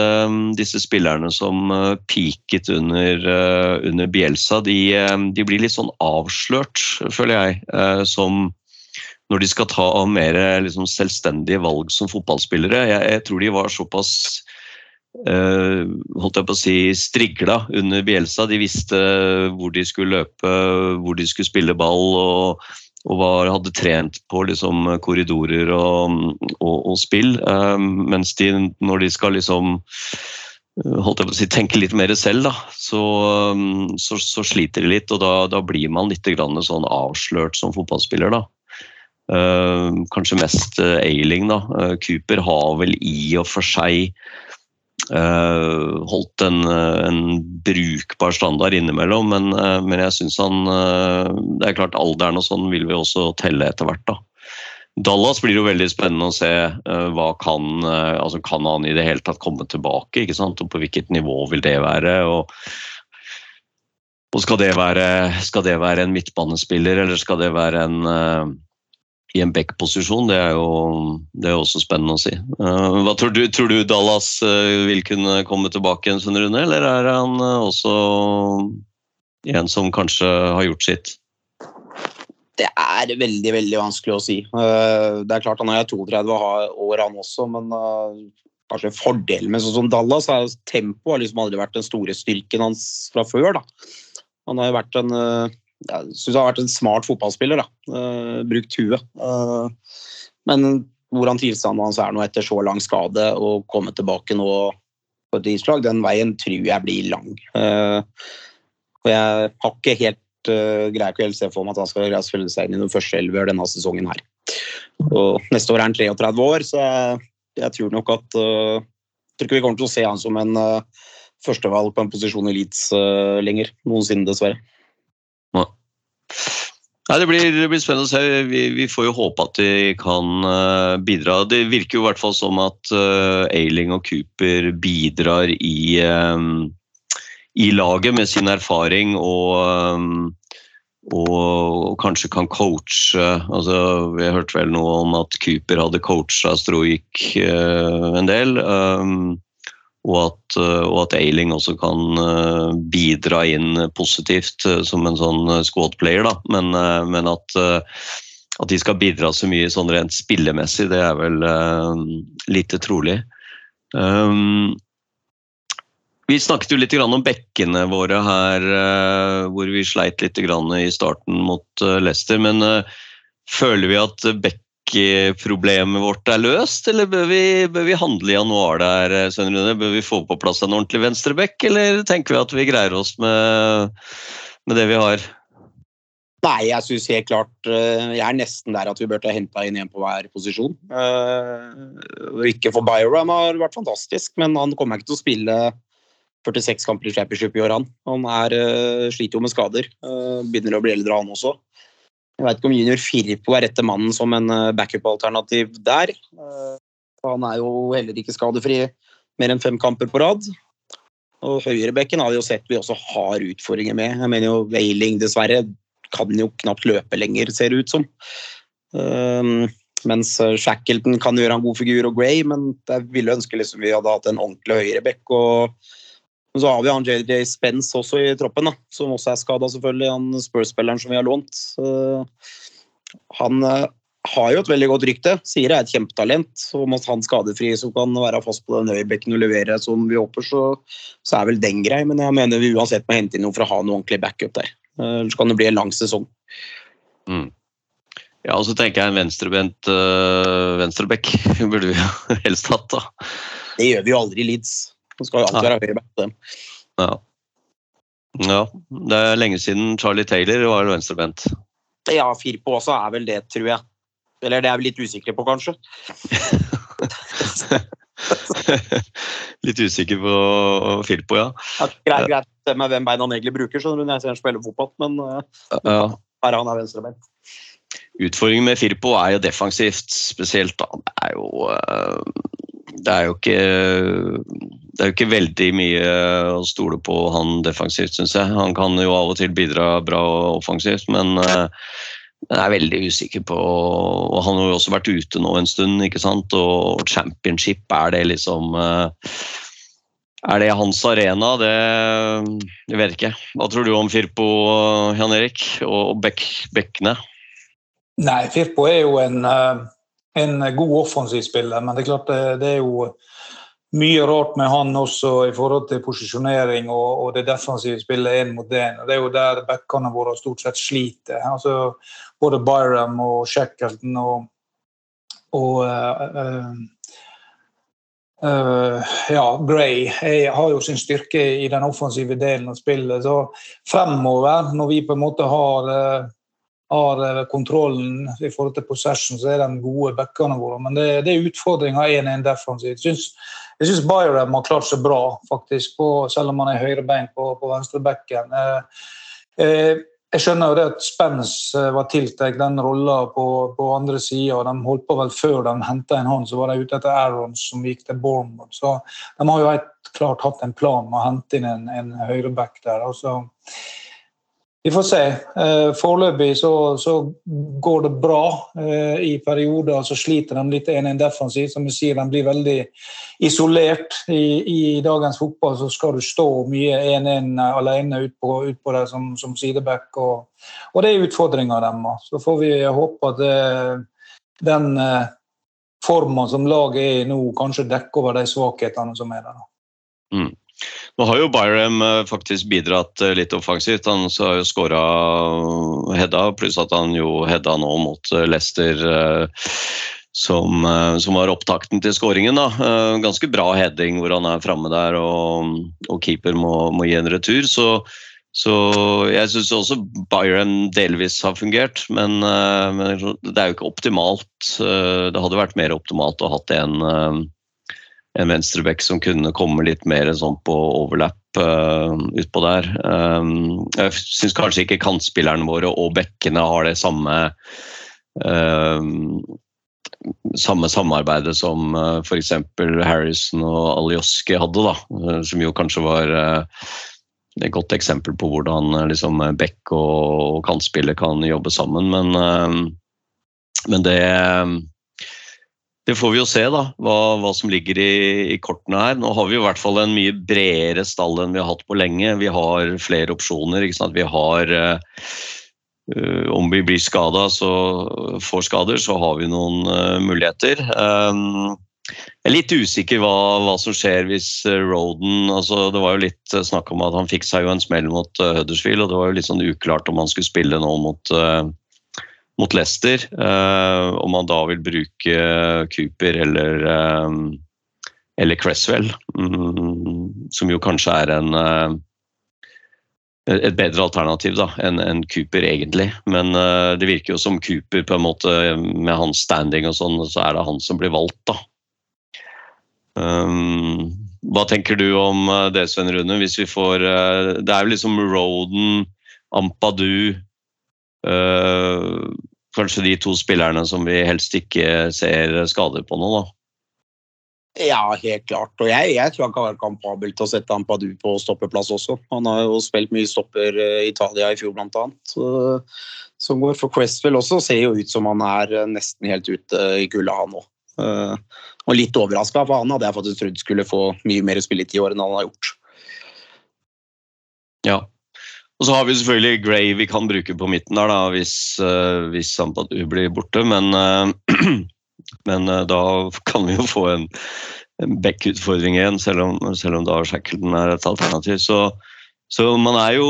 disse spillerne som uh, peaket under, uh, under Bielsa, de, uh, de blir litt sånn avslørt, føler jeg, som når de skal ta mer liksom, selvstendige valg som fotballspillere. Jeg, jeg tror de var såpass eh, holdt jeg på å si, strigla under Bielsa. De visste hvor de skulle løpe, hvor de skulle spille ball, og, og var, hadde trent på liksom, korridorer og, og, og spill. Eh, mens de, når de skal liksom eh, holdt jeg på å si, tenke litt mer selv, da, så, eh, så, så sliter de litt. Og da, da blir man litt sånn avslørt som fotballspiller. da. Eh, kanskje mest eh, Ailing, da. Eh, Cooper har vel i og for seg holdt en, eh, en brukbar standard innimellom, men, eh, men jeg syns han eh, Det er klart alderen og sånn vil vi også telle etter hvert, da. Dallas blir jo veldig spennende å se eh, hva kan, eh, altså kan han i det hele tatt komme tilbake, ikke sant? og på hvilket nivå vil det være. og og skal det, være, skal det være en midtbanespiller, eller skal det være en eh, i en back-posisjon? Det, det er jo også spennende å si. Eh, hva tror du, tror du Dallas eh, vil kunne komme tilbake en Svein runde, eller er han eh, også en som kanskje har gjort sitt? Det er veldig veldig vanskelig å si. Det er klart Han er 32 år, han også, men kanskje fordelen med sånn som Dallas er tempo har liksom aldri vært den store styrken hans fra før. da. Han har jo vært en jeg synes han har vært en smart fotballspiller. da. Eh, Brukt huet. Eh, Men hvordan tilstanden hans er nå etter så lang skade, og komme tilbake nå på et islag, den veien tror jeg blir lang. Eh, Og jeg har ikke helt greier ikke helt se for meg at han skal følge seg inn i den første elver denne sesongen her. Og neste år er han 33 år, så jeg, jeg tror nok at uh, tror ikke vi kommer til å se han som en uh, førstevalg på en posisjon i Leeds uh, lenger. Noensinne, dessverre. Nei, det, blir, det blir spennende å se. Vi, vi, får jo håpe at de kan uh, bidra. Det virker jo i hvert fall som at uh, Ailing og Cooper bidrar i, um, i laget med sin erfaring og, um, og, kanskje kan coache. Altså, vi har hørt vel noe om at Cooper hadde coacha Stroik uh, en del. Um, og at, eh, og at Ailing også kan eh, bidra inn positivt eh, som en sånn squad player. Da. Men, men at, at, de skal bidra så mye sånn rent spillemessig, det er vel lite trolig. Um, vi snakket jo litt om bekkene våre her, hvor vi sleit litt i starten mot Leicester. Men føler vi at bekk problemet vårt er løst, eller bør vi, bør vi handle i januar der, Svein Rune? Bør vi få på plass en ordentlig venstreback, eller tenker vi at vi greier oss med, med det vi har? Nei, jeg syns helt klart eh, Jeg er nesten der at vi ta henta inn en på hver posisjon. Uh, ikke for Byram har vært fantastisk, men han kommer ikke til å spille 46 kamper i Championship i år, han. Han er, uh, sliter jo med skader. Begynner å bli eldre, han også. Jeg vet ikke om junior Firpo er rette mannen som en eh, backup-alternativ der. Eh, han er jo heller ikke skadefri mer enn fem kamper på rad. Og høyrebekken har vi jo sett vi også har utfordringer med. Jeg mener jo Wailing dessverre kan jo knapt løpe lenger, ser det ut som. Um, mens Shackleton kan gjøre en god figur og Gray, men jeg ville ønske liksom vi hadde hatt en ordentlig høyrebekk. og men så har vi han JJ Spence også i troppen, da, som også er skada, selvfølgelig. Han Spurs-spilleren som vi har lånt. han uh, har jo et veldig godt rykte. Sier er et kjempetalent. Så om han skadefri som kan være fast på den høyrebekken og levere som vi håper, så, så, er vel den grei. Men jeg mener vi uansett må hente inn noe for å ha noe ordentlig backup der. Uh, ellers kan det bli en lang sesong. Mm. Ja, og så tenker jeg en venstrebent uh, venstrebekk burde vi helst hatt, da. Det gjør vi jo aldri i Leeds. Det skal jo alltid være høyreback. Ja. ja. Det er lenge siden Charlie Taylor var venstrebent. Ja, Firpo også er vel det, tror jeg. Eller det er vi litt usikre på, kanskje. litt usikker på Firpo, ja. ja greit, greit med hvem bein han egentlig bruker, skjønner du, når jeg ser han spiller fotball, men ja. her han er venstrebeint. Utfordringen med Firpo er jo defensivt, spesielt. Det er jo, uh, det er jo ikke det er jo ikke veldig mye å stole på han defensivt, syns jeg. Han kan jo av og til bidra bra og offensivt, men uh, jeg er veldig usikker på og Han har jo også vært ute nå en stund, ikke sant? og championship, er det liksom uh, Er det hans arena? Det jeg vet ikke. Hva tror du om Firpo, Jan Erik, og Bek Bekkene? Nei, Firpo er jo en, eh, en god offensiv spiller, men det er klart det, det er jo mye rart med han også i forhold til posisjonering og, og det defensive spillet én mot én. Det er jo der backene våre stort sett sliter. Altså, både Byram og Shackleton og, og uh, uh, ja, Gray jeg har jo sin styrke i den offensive delen av spillet. Så fremover, når vi på en måte har uh, har kontrollen i forhold til possession, så er de gode backene våre. Men det, det er utfordringa 1-1 defensivt. Jeg syns Byram har klart seg bra, faktisk, på, selv om han er høyrebeint på, på venstrebekken. Eh, eh, jeg skjønner jo det at Spence eh, var tiltenkt den rolla på, på, andre sida. De holdt på vel før de henta en hånd, så var de ute etter Aarons som gikk til Bournemouth. Så de har jo helt klart hatt en plan med å hente inn en, en høyreback der. Altså, vi får se. Eh, foreløpig så, så, går det bra. Eh, I perioder så sliter de litt 1-1 defensivt. Som du sier, de blir veldig isolert. I, I, dagens fotball så skal du stå mye 1-1 alene ut på, ut på som, som sideback. Og, og, det er utfordringa deres. Så får vi håpe at det, eh, den formen som laget er i nå, kanskje dekker over de svakhetene som er der. Mm. Nå har jo Byram eh, faktisk bidratt eh, litt offensivt. Han har jo skåra Hedda, pluss at han jo hedda nå mot eh, Leicester. Som, som, var opptakten til skåringen. Ganske bra heading hvor han er framme der og, og keeper må, må, gi en retur. Så Så jeg syns også Byron delvis har fungert, men, eh, men, det er jo ikke optimalt. Eh, det hadde vært mer optimalt å ha hatt en, eh, en venstreback som kunne komme litt mer sånn på overlap uh, utpå der. Um, jeg syns kanskje ikke kantspillerne våre og bekkene har det samme uh, samme samarbeidet som uh, f.eks. Harrison og Alioski hadde, da, som jo kanskje var et godt eksempel på hvordan eh, liksom, Beck og, og kantspiller kan jobbe sammen. Men, men det, det får vi jo se, da, hva, hva som ligger i, i, kortene her. Nå har vi i hvert fall en mye bredere stall enn vi har hatt på lenge. Vi har flere opsjoner. Vi har uh, Om vi blir skada, så får skader, så har vi noen uh, muligheter. Um, jeg er litt usikker hva, hva som skjer hvis Roden altså Det var jo litt snakk om at han fikk seg jo en smell mot Huddersfield, og det var jo litt sånn uklart om han skulle spille nå mot, mot Leicester. Uh, om han da vil bruke Cooper eller, eller Cresswell, um, som jo kanskje er en et bedre alternativ da, enn en Cooper, egentlig. Men det virker jo som Cooper, på en måte, med hans standing og sånn, så er det han som blir valgt, da. Um, hva tenker du om eh, det, Sven Rune? Hvis vi får uh, Det er jo liksom Roden, Ampadu uh, Kanskje de to spillerne som vi helst ikke ser skader på nå, da? Ja, helt klart. Og jeg, jeg tror han kan være kampabel til å sette Ampadu på stoppeplass også. Han har jo spilt mye stopper i Italia i fjor, blant annet. Som går for Cresswell også, ser jo ut som han er nesten helt ute i kulda, han òg. Uh, og litt overraska, for han hadde jeg faktisk trodd skulle få mye mer spilletid i år enn han har gjort. Ja. Og så har vi selvfølgelig Gray vi kan bruke på midten der, da, hvis, uh, hvis Sampadu blir borte. Men, uh, men da kan vi jo få en, en back-utfordring igjen, selv om, selv om da Shackleton er et alternativ. Så, så man er jo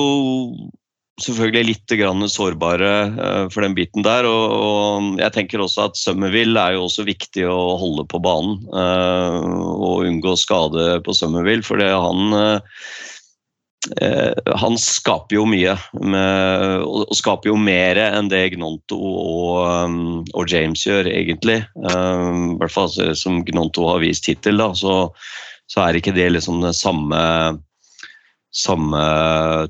selvfølgelig litt sårbare uh, for den biten der. Og, og, jeg tenker også at Summerville er jo også viktig å holde på banen. Uh, og unngå skade på Summerville, for han uh, han skaper jo mye, med, og, skaper jo mer enn det Gnonto og, um, og James gjør, egentlig. I hvert fall som Gnonto har vist hittil, da, så, så er ikke det liksom den samme samme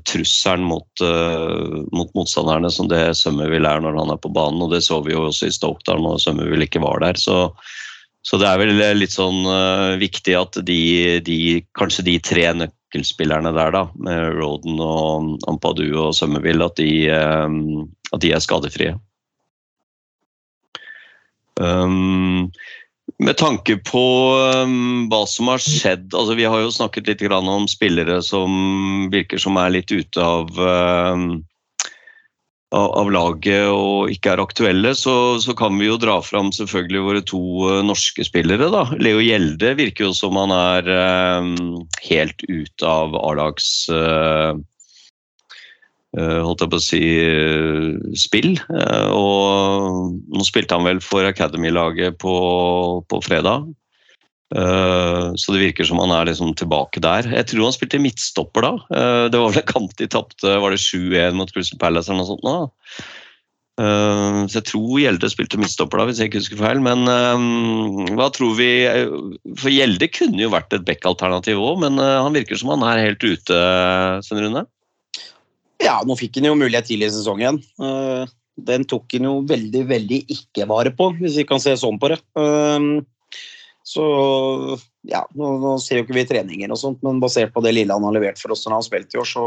trusselen mot, uh, mot, motstanderne som det Summerville er når han er på banen. og Det så vi jo også i Stoke da når Summerville ikke var der. Så, så det er vel litt sånn uh, viktig at de, de, kanskje de tre nøkkelspillerne der, da, med Roden og Ampadu og Summerville, at de, uh, at de er skadefrie. Um, med tanke på um, hva som har skjedd altså Vi har jo snakket litt om spillere som virker som er litt ute av, um, av laget og ikke er aktuelle. Så, så, kan vi jo dra fram selvfølgelig våre to uh, norske spillere. da. Leo Gjelde virker jo som han er eh, helt ute av A-lags uh, Eh, holdt jeg på å si, eh, spill. Eh, og nå spilte han vel for Academy-laget på, på, fredag. Så det virker som han er liksom tilbake der. Jeg tror han spilte midtstopper da. Det var vel en kamp de tapte var det 7-1 mot Crystal Palace eller noe sånt. da. Så jeg tror Gjelde spilte midtstopper da, hvis jeg ikke husker feil. Men hva tror vi For Gjelde kunne jo vært et back-alternativ òg, men han virker som han er helt ute, Svein Rune? Ja, nå fikk han jo mulighet tidlig i sesongen. Eh, den tok han jo veldig, veldig ikke vare på, hvis vi kan se sånn på det. Eh, så ja, nå, nå ser jo ikke vi treninger og sånt, men basert på det lille han har levert for oss når han har spilt i år, så,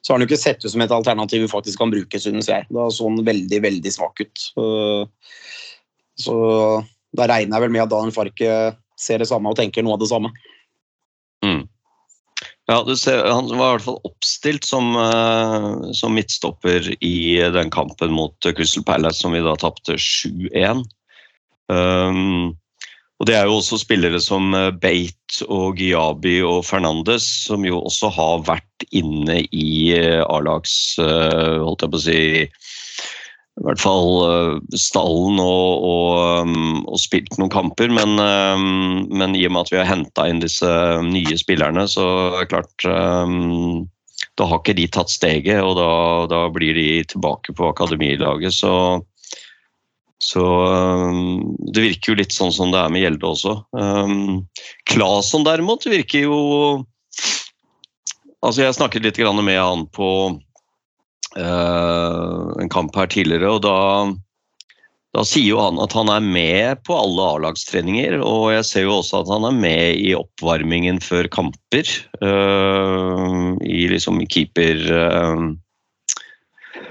så har han jo ikke sett ut som et alternativ vi faktisk kan bruke, synes jeg. Da så han veldig, veldig svak ut. Eh, så da regner jeg vel med at Daniel Farke ser det samme og tenker noe av det samme. Mm. Ja, ser, Han var i hvert fall oppstilt som, uh, som, midtstopper i den kampen mot Crystal Palace, som vi da tapte 7-1. Um, og Det er jo også spillere som eh, Bate og Giabi og Fernandes, som jo også har vært inne i eh, A-lags holdt jeg på å si, i hvert fall stallen og, og, um, og, spilt noen kamper. Men, men, i og med at vi har henta inn disse nye spillerne, så er det klart da har ikke de tatt steget, og da, da blir de tilbake på akademilaget. Så, så um, det virker jo litt sånn som det er med Gjelde også. Um, Claesson derimot virker jo Altså, jeg snakket litt med han på uh, en kamp her tidligere, og da da sier jo han at han er med på alle A-lagstreninger, og jeg ser jo også at han er med i oppvarmingen før kamper. Uh, I liksom keeper uh,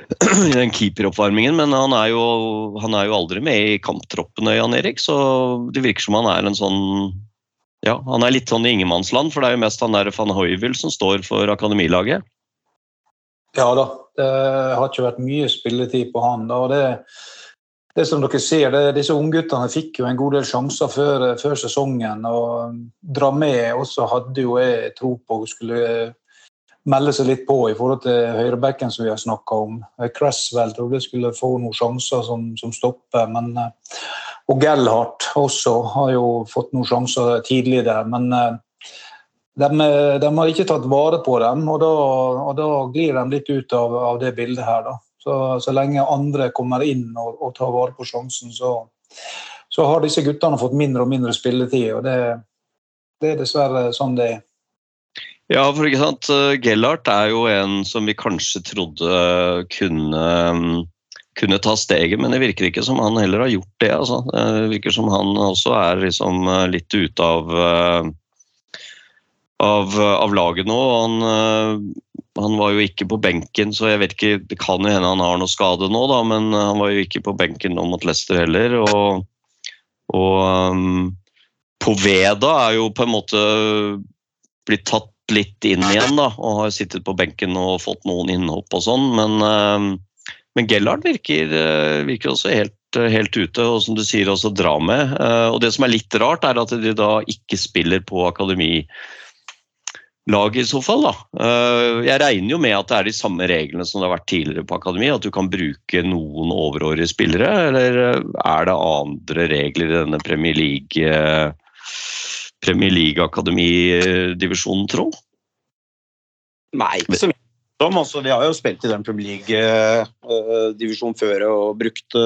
I den keeperoppvarmingen, men han er, jo, han er, jo, aldri med i kamptroppene, Jan Erik, så det virker som han er en sånn ja, han er litt sånn i ingenmannsland, for det er jo mest han der van Hoivel som står for akademilaget. Ja da, det har ikke vært mye spilletid på han. og det det som dere ser, det, Disse ungguttene fikk jo en god del sjanser før, før sesongen. og Dramé også hadde jo jeg tro på skulle melde seg litt på i forhold til høyrebacken som vi har snakka om. Cresswell trodde jeg skulle få noen sjanser som, som stopper. men eh, Og Gellhardt også har jo fått noen sjanser tidlig der. Men eh, de, de, har ikke tatt vare på dem, og da, og da glir de litt ut av, av det bildet her. Så, så lenge andre kommer inn og, og tar vare på sjansen, så, så, har disse guttene fått mindre og mindre spilletid. og det, det er dessverre sånn det er. Ja, for ikke sant, Gellert er jo en som vi kanskje trodde kunne, kunne ta steget, men det virker ikke som han heller har gjort det. Altså. Det virker som han også er liksom litt ute av, av, av laget nå. Han han var jo ikke på benken, så jeg vet ikke Det kan jo hende han har noe skade nå, da, men han var jo ikke på benken nå mot Leicester heller. Og, og um, Poveda er jo på en måte blitt tatt litt inn igjen, da, og har sittet på benken og fått noen innhopp og sånn, men, um, men Gellard virker, uh, virker også helt, helt ute, og som du sier, også dra med. Uh, og det som er litt rart, er at de da ikke spiller på akademilaget i så fall. da. Eh, jeg regner jo med at det er de samme reglene som det har vært tidligere på akademi, at du kan bruke noen overårige spillere, eller er det andre regler i denne Premier League eh, Premier League-akademidivisjonen, tro? Nei, ikke så mye. Altså, vi har jo spilt i den Premier League-divisjonen uh, før og brukt,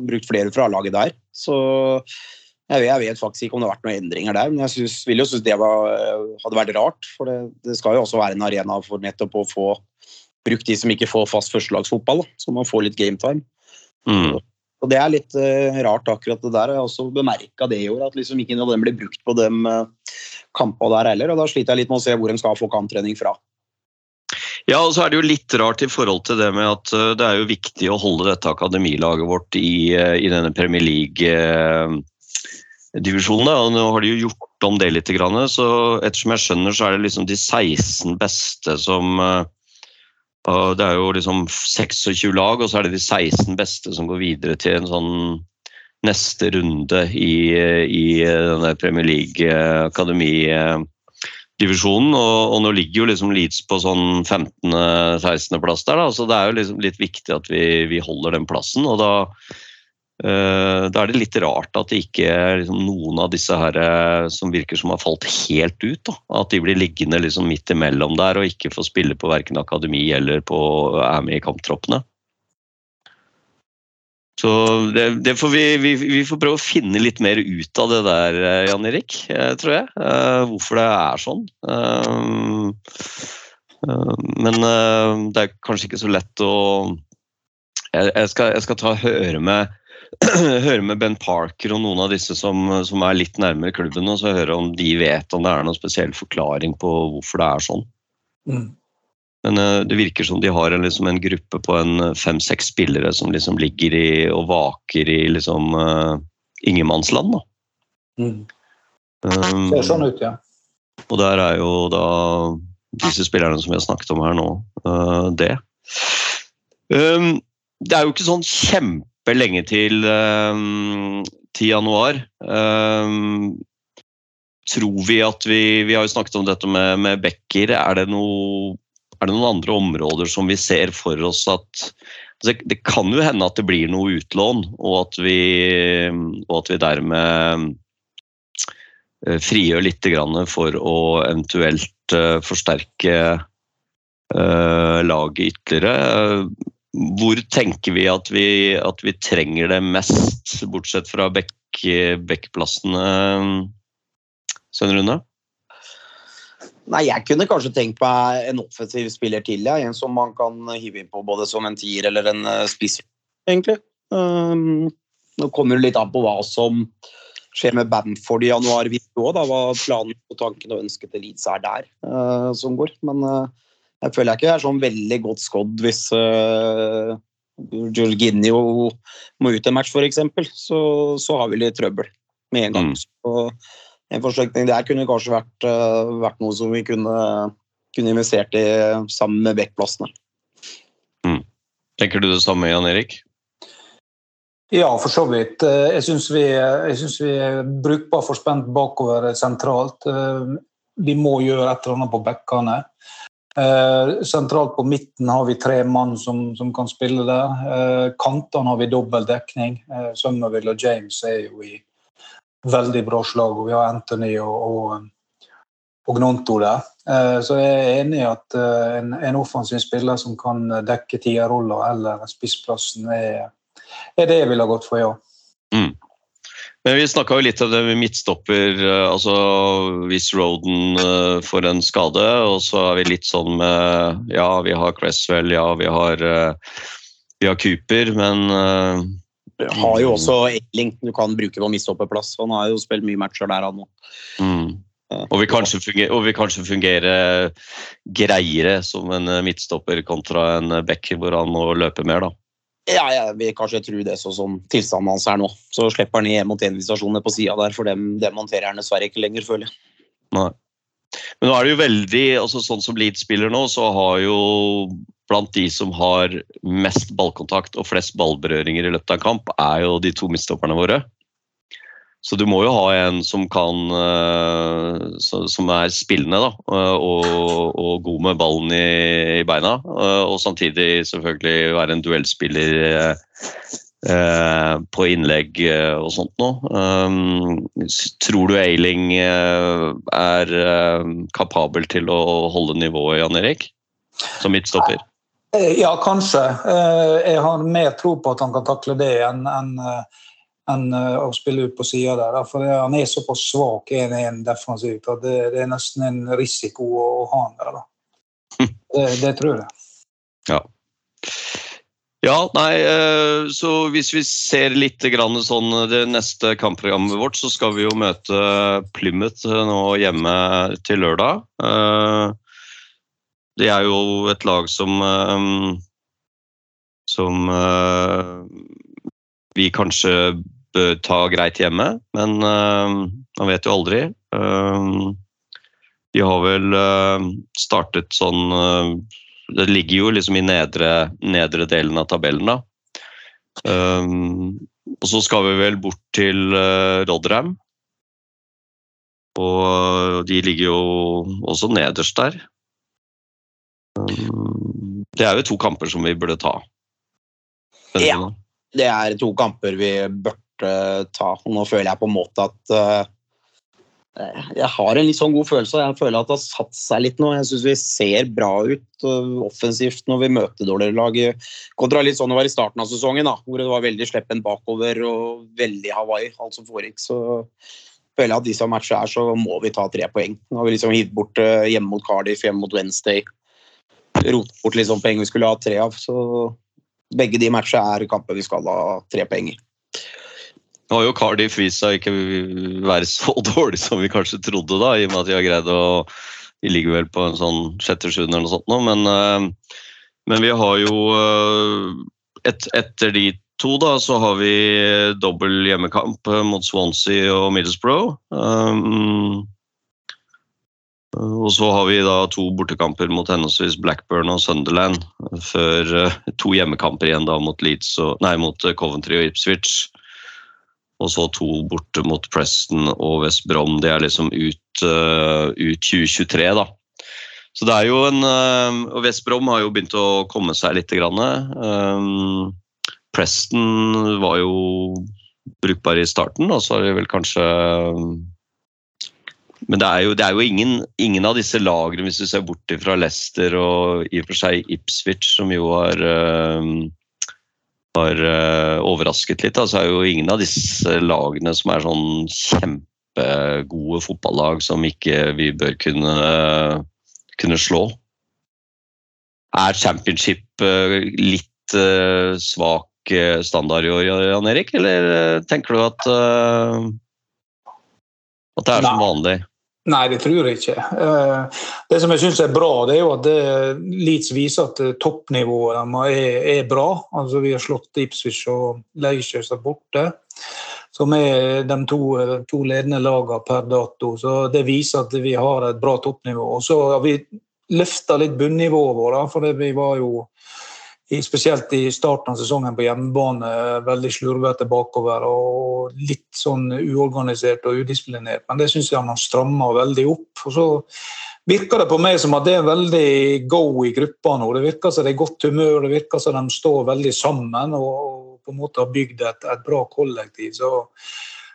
brukt flere fra laget der. Så jeg vet faktisk ikke om det har vært noen endringer der, men jeg synes, vil jo synes det var, hadde vært rart. For det, det, skal jo også være en arena for nettopp å få brukt de som ikke får fast førstelagsfotball, så man får litt gametime. Mm. Og det er litt uh, rart, akkurat det der. Jeg har også bemerka det i år, at liksom ikke dem blir brukt på de uh, kampene der heller. Og da sliter jeg litt med å se hvor en skal få kamptrening fra. Ja, og så er det jo litt rart i forhold til det med at uh, det er jo viktig å holde dette akademilaget vårt i, i denne Premier League-divisjonen. og Nå har de jo gjort om det litt. Så ettersom jeg skjønner, så er det liksom de 16 beste som eh, Det er jo liksom 26 lag, og så er det de 16 beste som går videre til en sånn neste runde i, i denne Premier League-akademidivisjonen. Og, og, nå ligger jo liksom Leeds på sånn 15.-16.-plass der, da, så det er jo liksom litt viktig at vi, vi holder den plassen. og da Eh, da er det litt rart at det ikke liksom, noen av disse her eh, som virker som har falt helt ut. Da. At de blir liggende liksom midt imellom der og ikke får spille på verken akademi eller på, er med i kamptroppene. Så det, det får vi, vi, vi, får prøve å finne litt mer ut av det der, eh, Jan Erik, tror jeg. Hvorfor det er sånn. Men det er kanskje ikke så lett å Jeg skal, jeg skal ta høre med høre med Ben Parker og noen av disse som, som er litt nærmere klubben, og så høre om de vet om det er noen spesiell forklaring på hvorfor det er sånn. Mm. Men uh, det virker som de har en, liksom, en gruppe på en fem-seks spillere som liksom ligger i og vaker i liksom uh, ingenmannsland. da. Mm. Um, Ser sånn ut, ja. Og der er jo da disse spillerne som vi har snakket om her nå, uh, det. Um, det er jo ikke sånn kjempe lenge til, um, til januar. Um, tror vi at vi Vi har jo snakket om dette med, med bekker. Er det, noe, er det, noen andre områder som vi ser for oss at altså Det kan jo hende at det blir noe utlån, og at vi, og at vi dermed frigjør litt for å eventuelt forsterke eh, laget ytterligere. Hvor tenker vi at vi, at vi trenger det mest, bortsett fra bekk, bekkplassene, Svein Rune? Nei, jeg kunne kanskje tenkt meg en offensiv spiller til, ja. en som man kan hive inn på både som en tier eller en eh, spiss, egentlig. Um, nå kommer det litt an på hva som skjer med Bamford i januar, vi da, hva planen og tanken og ønsket til Leeds er der uh, som går. Men uh, jeg føler jeg ikke er sånn veldig godt skodd hvis uh, Jorginho må ut en match, f.eks. Så, så har vi litt trøbbel med en gang. Mm. Så en forsøkning der kunne kanskje vært, uh, vært noe som vi kunne, kunne investert i sammen med backplassene. Tenker du det samme, Jan Erik? Ja, for så vidt. Eh, Jeg syns vi, jeg synes vi er brukbart for spent bakover sentralt. Vi må gjøre et eller annet på bekkene. Eh, Sentralt på midten har vi tre mann som, som kan spille der. Eh, Kantene har vi dobbel dekning. Eh, Somerville og James er jo i veldig bra slag, og vi har Anthony og, og, og Gnonto der. Eh, Så jeg er enig i at eh, en, en offensiv spiller som kan dekke tierroller eller spissplassen, er, er det jeg ville ha gått for, ja. Men vi snakka jo litt om det med midtstopper. eh, altså Hvis Roden eh, får en skade, og så er vi litt sånn med Ja, vi har Cresswell, ja, vi har, eh, vi har Cooper, men Vi Har jo også Ellington du kan bruke på midtstopperplass. Han har jo spilt mye matcher der, han òg. mm. Og vi kanskje kanskje fungere, greiere som en midtstopper kontra en eh, hvor han må løpe mer, da. Ja, jeg vil kanskje tro det sånn som tilstanden hans er nå. Så slipper han én mot én-visitasjonene på sida der, for dem, dem han dessverre ikke lenger, føler jeg. Nei. Men nå er det jo veldig altså Sånn som Leeds spiller nå, så har jo blant de som har mest ballkontakt og flest ballberøringer i løpet av en kamp, er jo de to midtstopperne våre. Så du må jo ha en som kan eh, Som er spillende da, eh, og, og god med ballen i, i beina. eh, Og samtidig selvfølgelig være en duellspiller på innlegg og sånt noe. Tror du Eiling er kapabel til å holde nivået, Jan Erik? Som midtstopper? Ja, kanskje. Jeg har mer tro på at han kan takle det enn enn, eh, å spille ut på sida der. For han er såpass svak 1-1 defensivt at det, det er nesten en risiko å ha han der. da. Det, det tror jeg. Ja. Ja, nei, eh, så hvis vi ser litt grann sånn det neste kampprogrammet vårt, så skal vi jo møte Plymouth eh, nå hjemme til lørdag. Eh, Det er jo et lag som eh, som eh, vi kanskje bør ta greit hjemme, men eh, man vet jo aldri. Eh, De har vel eh, startet sånn eh, det ligger jo liksom i nedre, nedre delen av tabellen, da. Og så skal vi vel bort til Rotherham. Og de ligger jo også nederst der. Det er jo to kamper som vi burde ta. Ja. Det er to kamper vi burde ta. Nå føler jeg på en måte at uh, jeg har en litt sånn god følelse. Jeg føler at det har satt seg litt nå. Jeg syns vi ser bra ut uh, offensivt når vi møter dårligere lag. Kontra litt sånn det var i starten av sesongen, da, hvor det var veldig sleppen bakover og veldig Hawaii, alt som foregikk. Så føler jeg at disse matchene her, så må vi ta tre poeng. Nå har vi liksom hivd bort uh, hjemme mot Cardiff, hjemme mot Wednesday. Rotet bort litt sånn poeng vi skulle ha tre av. Så begge de matchene er kamper vi skal ha tre poeng i. Nå har jo Cardiff vist seg ikke være så dårlig som vi kanskje trodde, da, i og med at de har greid å De ligger vel på en sånn sjette-sjuende eller noe sånt nå, men, eh, men vi har jo eh, et, Etter de to, da, så har vi dobbel hjemmekamp eh, mot Swansea og Middlesbrough. Um, og så har vi da to bortekamper mot henholdsvis Blackburn og Sunderland, før eh, to hjemmekamper igjen da mot, Leeds og, nei, mot eh, Coventry og Ipswich. Og så to borte mot Preston og West Brom. Det er liksom ut, eh, ut 2023, da. Så det er jo en Og West Brom har jo begynt å komme seg litt. Grann. Preston var jo brukbar i starten, og så har de vel kanskje men det er jo, det er jo ingen, ingen av disse lagene, hvis du ser bort fra Leicester og i og for seg Ipswich, som jo har, uh, har uh, overrasket litt, da, så er jo ingen av disse lagene som er sånn kjempegode fotballag som ikke vi bør kunne, kunne slå. Er championship uh, litt svak standard i år, Jan Erik, eller tenker du at at det er som vanlig? Nei, det tror jeg ikke. Eh, det som jeg syns er bra, det er jo at Leeds viser at toppnivået er, er bra. Altså, vi har slått Ipswich og Leicester borte, som er de to, to ledende lagene per dato. Så Det viser at vi har et bra toppnivå. Og så har vi løfta litt bunnivået vårt, for vi var jo spesielt i starten av sesongen på hjemmebane veldig slurvete bakover og litt sånn uorganisert og udisiplinert. Men det syns jeg han har stramma veldig opp. Og så virker det på meg som at det er veldig go i gruppa nå. Det virker som det er godt humør, det virker som de står veldig sammen og på en måte har bygd et, et bra kollektiv. Så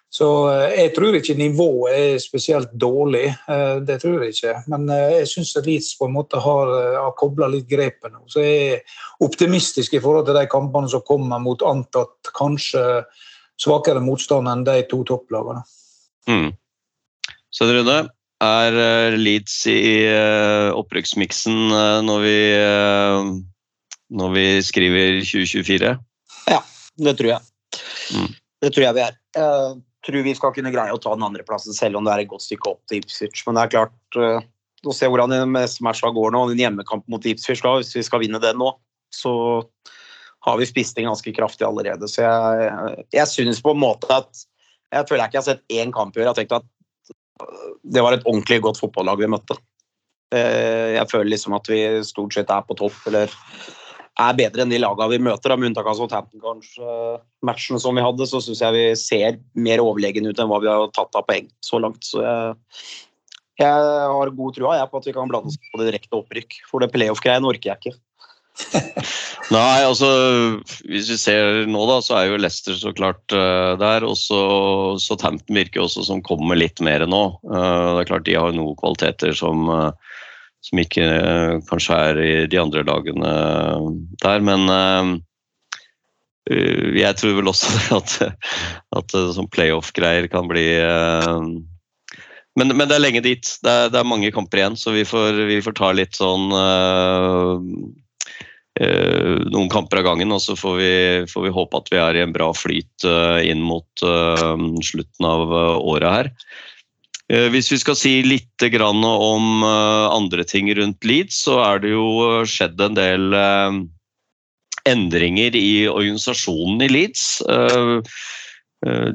så eh, jeg tror ikke nivået er spesielt dårlig, eh, det tror jeg ikke. Men eh, jeg syns Leeds på en måte har, har kobla litt grepet nå. Så jeg er optimistisk i forhold til de kampene som kommer mot antatt kanskje svakere motstand enn de to topplagene. Mm. Så Rune, er Leeds i opprykksmiksen når vi, når vi skriver 2024? Ja, det tror jeg. Mm. Det tror jeg vi er tror vi skal kunne greie å ta den andreplassen, selv om det er et godt stykke opp til Ipswich. Men det er klart uh, å se hvordan matcha går nå, en hjemmekamp mot Ipswich, da, hvis vi skal vinne den nå, så har vi spist den ganske kraftig allerede. Så jeg, jeg synes på en måte at Jeg føler jeg ikke har sett én kamp i år. Jeg har tenkt at det var et ordentlig godt fotballag vi møtte. Uh, jeg føler liksom at vi stort sett er på topp, eller er bedre enn de lagene vi møter. Med unntak av Southampton-matchen som vi hadde, så syns jeg vi ser mer overlegne ut enn hva vi har tatt av poeng så langt. Så jeg, jeg har god trua jeg, på at vi kan blande oss på det direkte opprykk. For det playoff-greiene orker jeg ikke. Nei, altså Hvis vi ser nå, da, så er jo Leicester så klart uh, der. Og så Tampton virker også som kommer litt mer nå. Uh, det er klart De har noen kvaliteter som uh, som ikke uh, kanskje er i de andre lagene der. Men uh, jeg tror vel også at, at sånn playoff-greier kan bli men, men, det er lenge dit. Det er, det er, mange kamper igjen, så vi får, vi får ta litt sånn noen kamper av gangen, og så får vi, får vi, håpe at vi er i en bra flyt inn mot slutten av året her. Eh, hvis vi skal si litt om eh, andre ting rundt Leeds, så er det jo eh, skjedd en del endringer i organisasjonen i Leeds.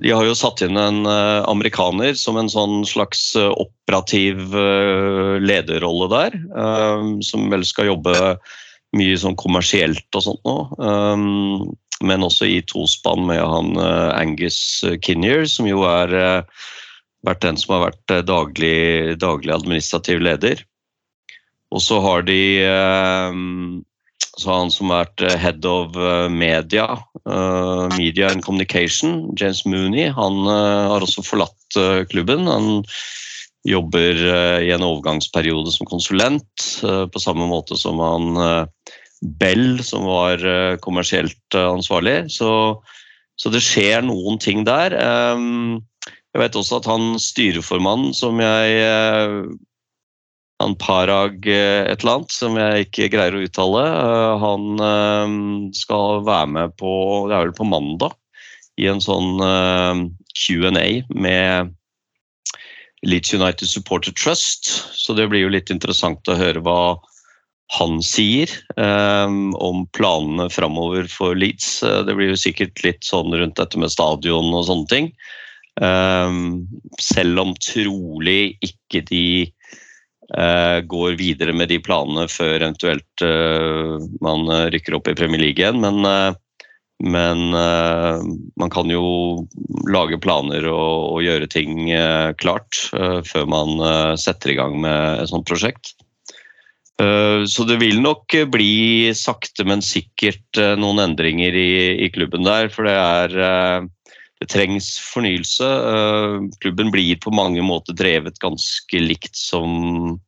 De har jo satt inn en amerikaner som en sånn slags operativ lederrolle der. Som vel skal jobbe mye sånn kommersielt og sånt nå. Men også i tospann med han Angus Kinnear, som jo er vært den som har vært eh, daglig, daglig administrativ leder. Og så har de eh, så han som har vært eh, head of media, media and communication, James Mooney, han har også forlatt klubben. Han jobber i en overgangsperiode som konsulent, på samme måte som han Bell, som var kommersielt ansvarlig. Så, så det skjer noen ting der. Jeg vet også at han styreformannen som jeg eh, Han Parag eh, et eller annet, som jeg ikke greier å uttale, eh, han skal være med på Det er vel på mandag i en sånn Q&A med Leeds United Supporter Trust. Så det blir jo litt interessant å høre hva han sier om planene framover for Leeds. Det blir jo sikkert litt sånn rundt dette med stadion og sånne ting. Ehm, selv om trolig ikke de eh, går videre med de planene før eventuelt eh, man rykker opp i Premier League igjen. Men, eh, men man kan jo lage planer og, og gjøre ting klart før man setter i gang med et sånt prosjekt. Så det vil nok bli sakte, men sikkert noen endringer i, i klubben der. For det er det trengs fornyelse. Eh, klubben blir på mange måter drevet ganske likt som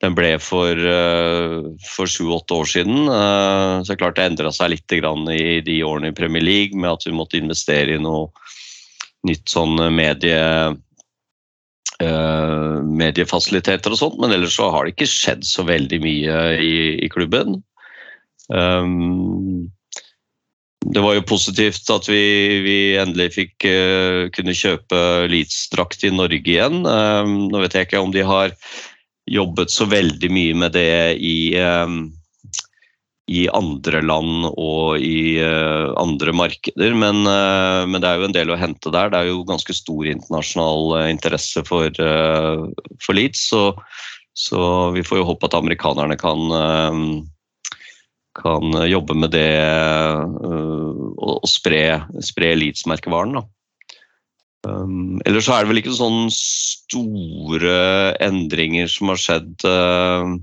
den ble for, eh, for sju-åtte år siden. Eh, så det er klart det endra seg litt i de årene i Premier League med at vi måtte investere i noe nytt sånn medie mediefasiliteter og sånt, men ellers så har det ikke skjedd så veldig mye i, i klubben. Um, det var jo positivt at vi, vi endelig fikk uh, kunne kjøpe Leeds-drakt i Norge igjen. Um, nå vet jeg ikke om de har jobbet så veldig mye med det i um, i andre land og i uh, andre markeder. Men, uh, men, det er jo en del å hente der. Det er jo ganske stor internasjonal interesse for, for Leeds. Så, så, vi får jo håpe at amerikanerne kan, kan jobbe med det og, og spre, spre Leeds-merkevaren. Um, ellers så er det vel ikke sånne store endringer som har skjedd. Uh,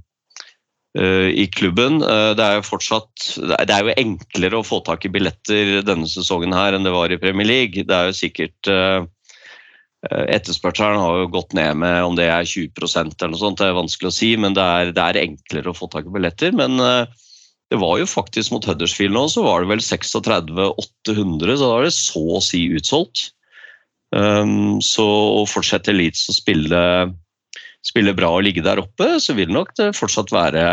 uh, i klubben. Uh, det er jo fortsatt det er jo enklere å få tak i billetter denne sesongen her enn det var i Premier League. Det er jo sikkert eh, Etterspørselen har jo gått ned med om det er 20% eller noe sånt, det er vanskelig å si, men det er, det er enklere å få tak i billetter. Men det var jo faktisk mot Huddersfield nå, så var det vel 36-800, så da er det så å si utsolgt. Um, så å fortsette Leeds å spille spille, bra og ligge der oppe, så vil nok det fortsatt være,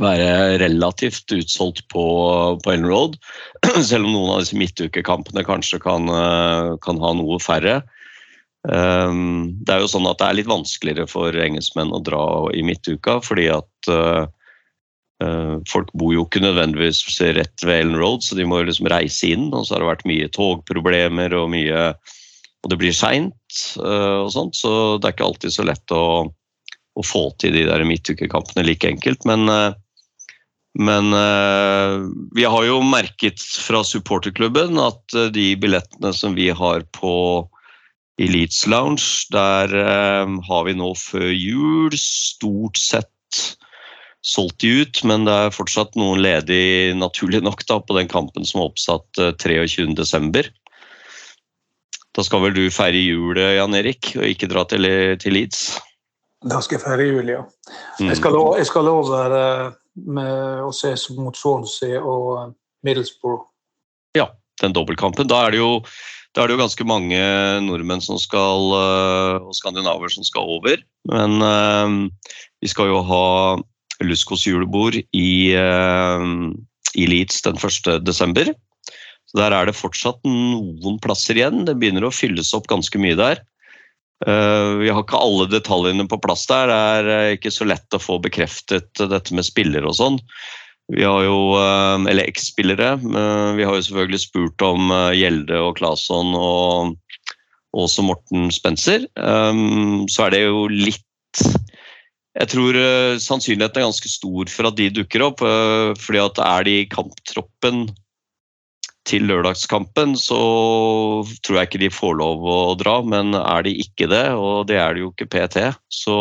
være relativt utsolgt på, på Ellen Road. Selv om noen av disse midtukekampene kanskje kan, kan ha noe færre. Um, det er jo sånn at det er litt vanskeligere for engelskmenn å dra i midtuka, fordi at uh, folk bor jo ikke nødvendigvis rett ved Ellen Road, så de må jo liksom reise inn. Og så har det vært mye togproblemer og mye og det blir seint eh, så det er ikke alltid så lett å, å få til de der midtukekampene like enkelt. Men, eh, men eh, vi har jo merket fra supporterklubben at de billettene som vi har på Elites Lounge, der har vi nå før jul stort sett solgt de ut, men det er fortsatt noen ledig, naturlig nok, da, på den kampen som er oppsatt 23.12. Da skal vel du feire jul, Jan Erik, og ikke dra til, til Leeds? Da skal jeg feire jul, ja. Mm. Jeg, skal over, jeg skal over med å se mot Swansea og eh, Middlesbrough. Ja, den dobbeltkampen. Da er det jo da er det jo ganske mange nordmenn som skal, eh, og skandinaver som skal over. Men vi skal jo ha Luskos julebord i, uh, i Leeds den 1. desember. Så Der er det fortsatt noen plasser igjen. Det begynner å fylles opp ganske mye der. Eh, vi har ikke alle detaljene på plass der. Det er eh, ikke så lett å få bekreftet dette med spillere og sånn. Vi har jo, eh, eller eks-spillere. Vi har jo selvfølgelig spurt om Gjelde og Claesson og også Morten Spencer. Så er det jo litt jeg tror sannsynligheten er ganske stor for at de dukker opp. fordi at er de i kamptroppen til lørdagskampen så tror jeg ikke de får lov å dra, men er de ikke det, og det er de jo ikke PT, så,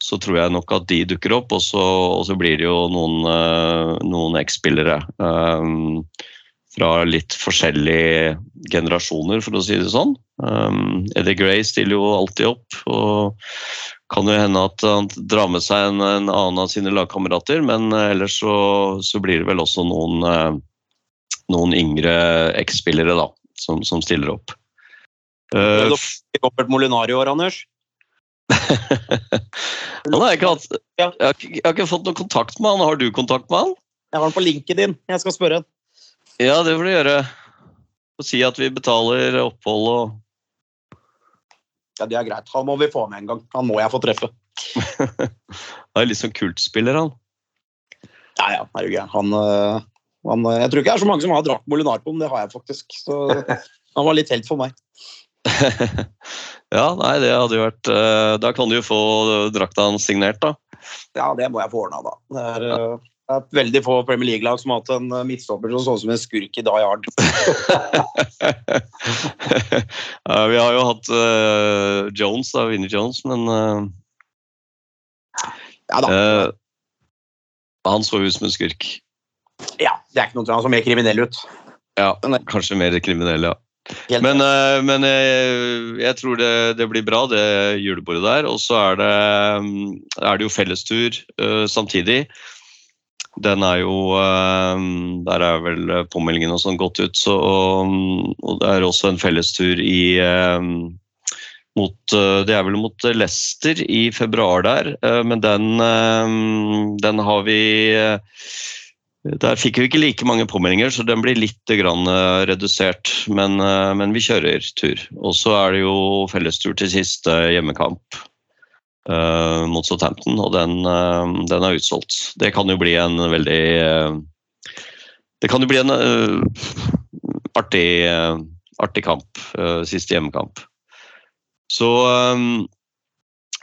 så tror jeg nok at de dukker opp. Og så, og så blir det jo noen, uh, noen X-spillere um, fra litt forskjellige generasjoner, for å si det sånn. Um, Eddie Gray stiller jo alltid opp. og kan jo hende at han drar med seg en, en annen av sine lagkamerater, men ellers så, så, blir det vel også noen uh, noen yngre X-spillere da, som, som, stiller opp. Uh, Robert Molinari i år, Anders? han har ikke hatt, jeg, har ikke, jeg har ikke fått noen kontakt med han. Har du kontakt med han? Jeg har han på LinkedIn. Jeg skal spørre. Ja, det får du gjøre. Og si at vi betaler opphold og Ja, det er greit. Han må vi få med en gang. Han må jeg få treffe. han er litt sånn kultspiller, han. Ja, ja. Er du gæren. Han, uh, han, jeg tror ikke det er så mange som har drakt Molinar på, men det har jeg faktisk. Så han var litt helt for meg. ja, nei, det hadde jo vært uh, Da kan du jo få drakta hans signert, da. Ja, det må jeg få ordna, da. Det er, uh, det er veldig få Premier League-lag som har hatt en uh, midtstopper som så ut som en skurk i Die Hard. ja, vi har jo hatt Jones, da, Vinnie Jones, men Ja da. han så ut som en skurk. Ja, det er ikke noe til han så mer kriminell ut. Ja, kanskje mer kriminell, ja. Helt Men, eh, men eh, jeg tror det, det blir bra, det julebordet der. Og så er det, mm, er det jo fellestur eh, samtidig. Den er jo eh, Der er vel påmeldingen og sånn gått ut, så, og, og det er også en fellestur i eh, mot, eh, det er vel mot Leicester i februar der, eh, men den, eh, den har vi eh, Der fikk vi ikke like mange påmeldinger, så den blir litt eh, redusert. Men, eh, men vi kjører tur. Og så er det jo fellestur til siste hjemmekamp eh, mot Southampton, og den, eh, den er utsolgt. Det kan jo bli en veldig eh, Det kan jo bli en eh, artig, eh, artig kamp. eh, siste hjemmekamp. Så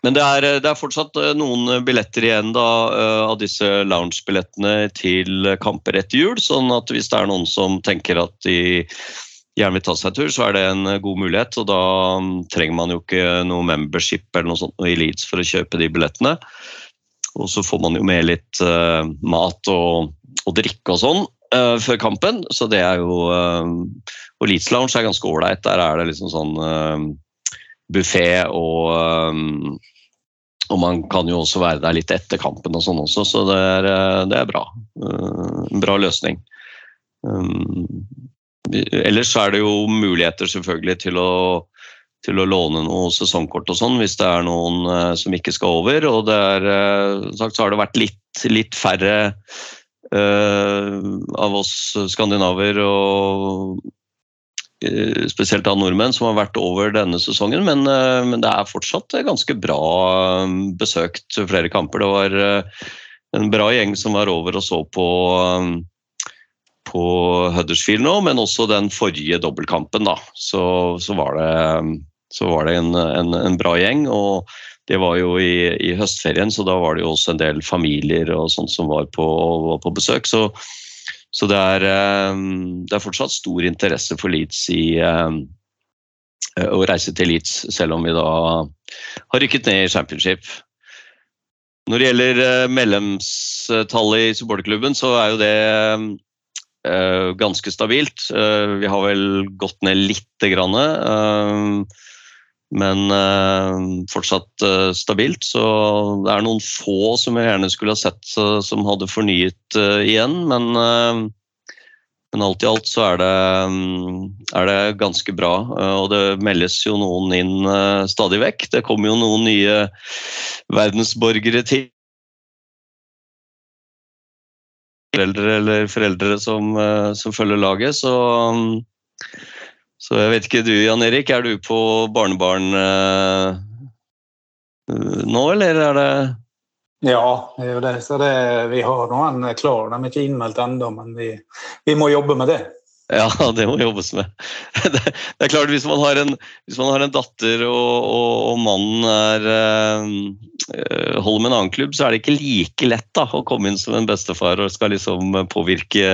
Men det er, det er fortsatt eh, noen billetter igjen da, eh, av disse lounge-billettene til kamper etter jul. Sånn at hvis det er noen som tenker at de gjerne vil ta seg en tur, så er det en eh, god mulighet. Og da um, trenger man jo ikke noe membership eller noe sånt i Leeds for å kjøpe de billettene. Og så får man jo med litt uh, mat og, og drikke og sånn uh, før kampen. Så det er jo uh, Og Leeds Lounge er ganske ålreit. Der er det liksom sånn uh, buffé og og man kan jo også være der litt etter kampen og sånn også, så det er, det er bra. En bra løsning. Ellers er det jo muligheter selvfølgelig til å, til å låne noe sesongkort og sånn, hvis det er noen eh, som ikke skal over. Og det er, eh, sagt så har det vært litt, litt færre uh, av oss skandinaver og uh, spesielt av nordmenn som har vært over denne sesongen, men, uh, men det er fortsatt ganske bra besøkt flere kamper. Det var en bra gjeng som var over og så på, på Huddersfield nå, men også den forrige dobbeltkampen. da, så, så var det, så var det en, en, en bra gjeng. og det var jo i, i høstferien, så da var det jo også en del familier og sånt som var på, var på besøk. Så, så det, er, eh, det er fortsatt stor interesse for Leeds i eh, å reise til Leeds, selv om vi da har rykket ned i championship. Når det gjelder eh, medlemstallet i supporterklubben, så er jo det ganske stabilt. Eh, vi har vel gått ned lite grann. eh, men eh, fortsatt eh, stabilt. Så det er noen få som jeg gjerne skulle ha sett eh, som hadde fornyet eh, igjen. Men, eh, men alt i alt så er det, mm, er det ganske bra. eh, og det meldes jo noen inn eh, stadig vekk. Det kommer jo noen nye verdensborgere til. Foreldre eller foreldre som, eh, som følger laget, så så jeg vet ikke du, Jan Erik, er du på barnebarn eh, nå, eller er det Ja, det er jo det. Så det, vi har noen klar. De er ikke innmeldt ennå, men vi, vi må jobbe med det. Ja, det må jobbes med. Det, er klart, Hvis man har en, man har en datter og, og, og mannen er, øh, holder med en annen klubb, så er det ikke like lett da, å komme inn som en bestefar og skal liksom påvirke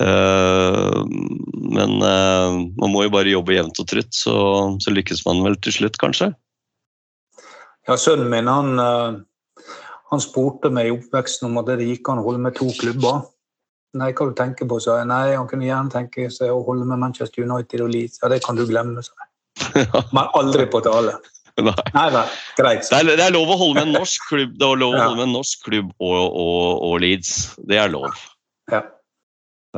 øh, Men øh, man må jo bare jobbe jevnt og trutt, så, så lykkes man vel til slutt, kanskje. Ja, Sønnen min han, han spurte meg i oppveksten om at det gikk an å holde med to klubber. Nei, hva du tenker på, sa jeg. Nei, Han kunne gjerne tenke seg å holde med Manchester United og Leeds. Ja, det kan du glemme, sa jeg. Men aldri på tale. Nei. Nei nei. greit. Det er, det er lov å holde med en norsk klubb Det er lov å Ja. holde med en norsk klubb og, og, og Leeds. Det er lov. Ja.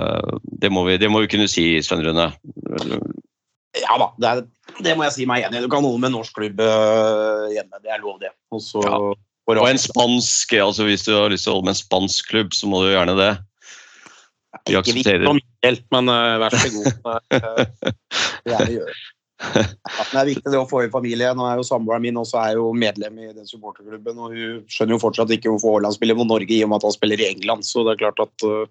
Eh, Det må vi, det må vi kunne si, Svein Rune. Ja da, det, er, det må jeg si meg enig i. Du kan holde med en norsk klubb øh, hjemme. Det er lov, det. Også, Ja. Og en spansk, altså Hvis du har lyst til å holde med en spansk klubb, så må du gjerne det. Vi Ikke viktig aksepterer. for min men uh, vær så god. Det er det gjør. Ja, det er viktig det å få i familie. Nå er jo Samboeren min også er jo medlem i den supporterklubben. og Hun skjønner jo fortsatt ikke hvorfor Haaland spiller mot Norge i og med at han spiller i England. Så det er klart at uh,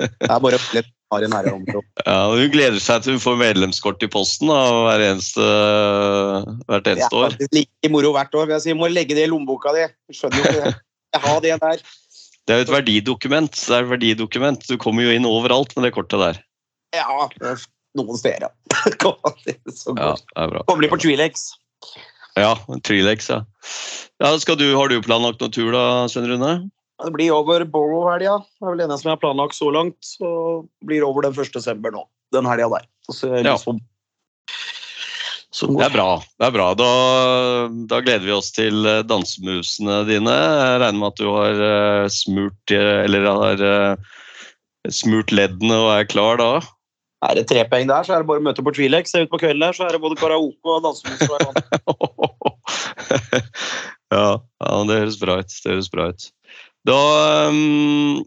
det er bare litt har i nære området. Ja, hun gleder seg til hun får medlemskort i posten da, hver eneste, hvert Det er eneste faktisk like moro hvert år. Jeg sier, må legge det i lommeboka di. Skjønner jo ikke det. Jeg har det der. Det er jo et verdidokument. Det er et verdidokument. Du kommer jo inn overalt med det kortet der. Ja, noen steder, ja. Så Ja, det er bra. Kommer de på Trilex. Ja, Trilex, ja. ja skal du, har du planlagt noen tur da, Svein Rune? Det blir over Borough-helga. Det er vel eneste som jeg har planlagt så langt. Så blir det over den 1. desember nå. Den helga der. Og så er det Ja. liksom- som Det er bra. det er bra. Da, da gleder vi oss til eh, dansemusene dine. Jeg regner med at du har eh, smurt eh, Eller har eh, smurt leddene og er klar da? Er det tre poeng der, så er det bare å møte på Twilex. Ut på kvelden her, så er det både karaoke og dansemus. ja, ja, det høres bra ut. Det høres bra ut. Da um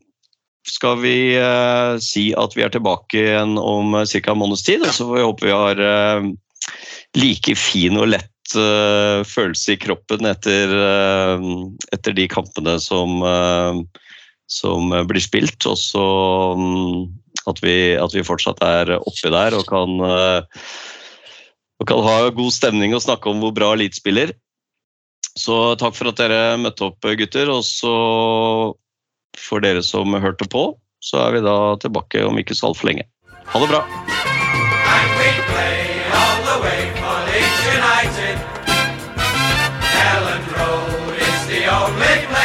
skal vi eh, si at vi er tilbake igjen om uh, ca. en måneds tid. Og så får vi håpe vi har eh, like fin og lett eh, følelse i kroppen etter, eh, etter de kampene som, eh, som blir spilt. Og så mm, at, vi, at vi fortsatt er oppi der og kan og kan ha god stemning og snakke om hvor bra Elite spiller. Så takk for at dere møtte opp, gutter. Og så for dere som hørte på, så er vi da tilbake om ikke så altfor lenge. Ha det bra. All the way for Leeds United. Ellen Road is the only place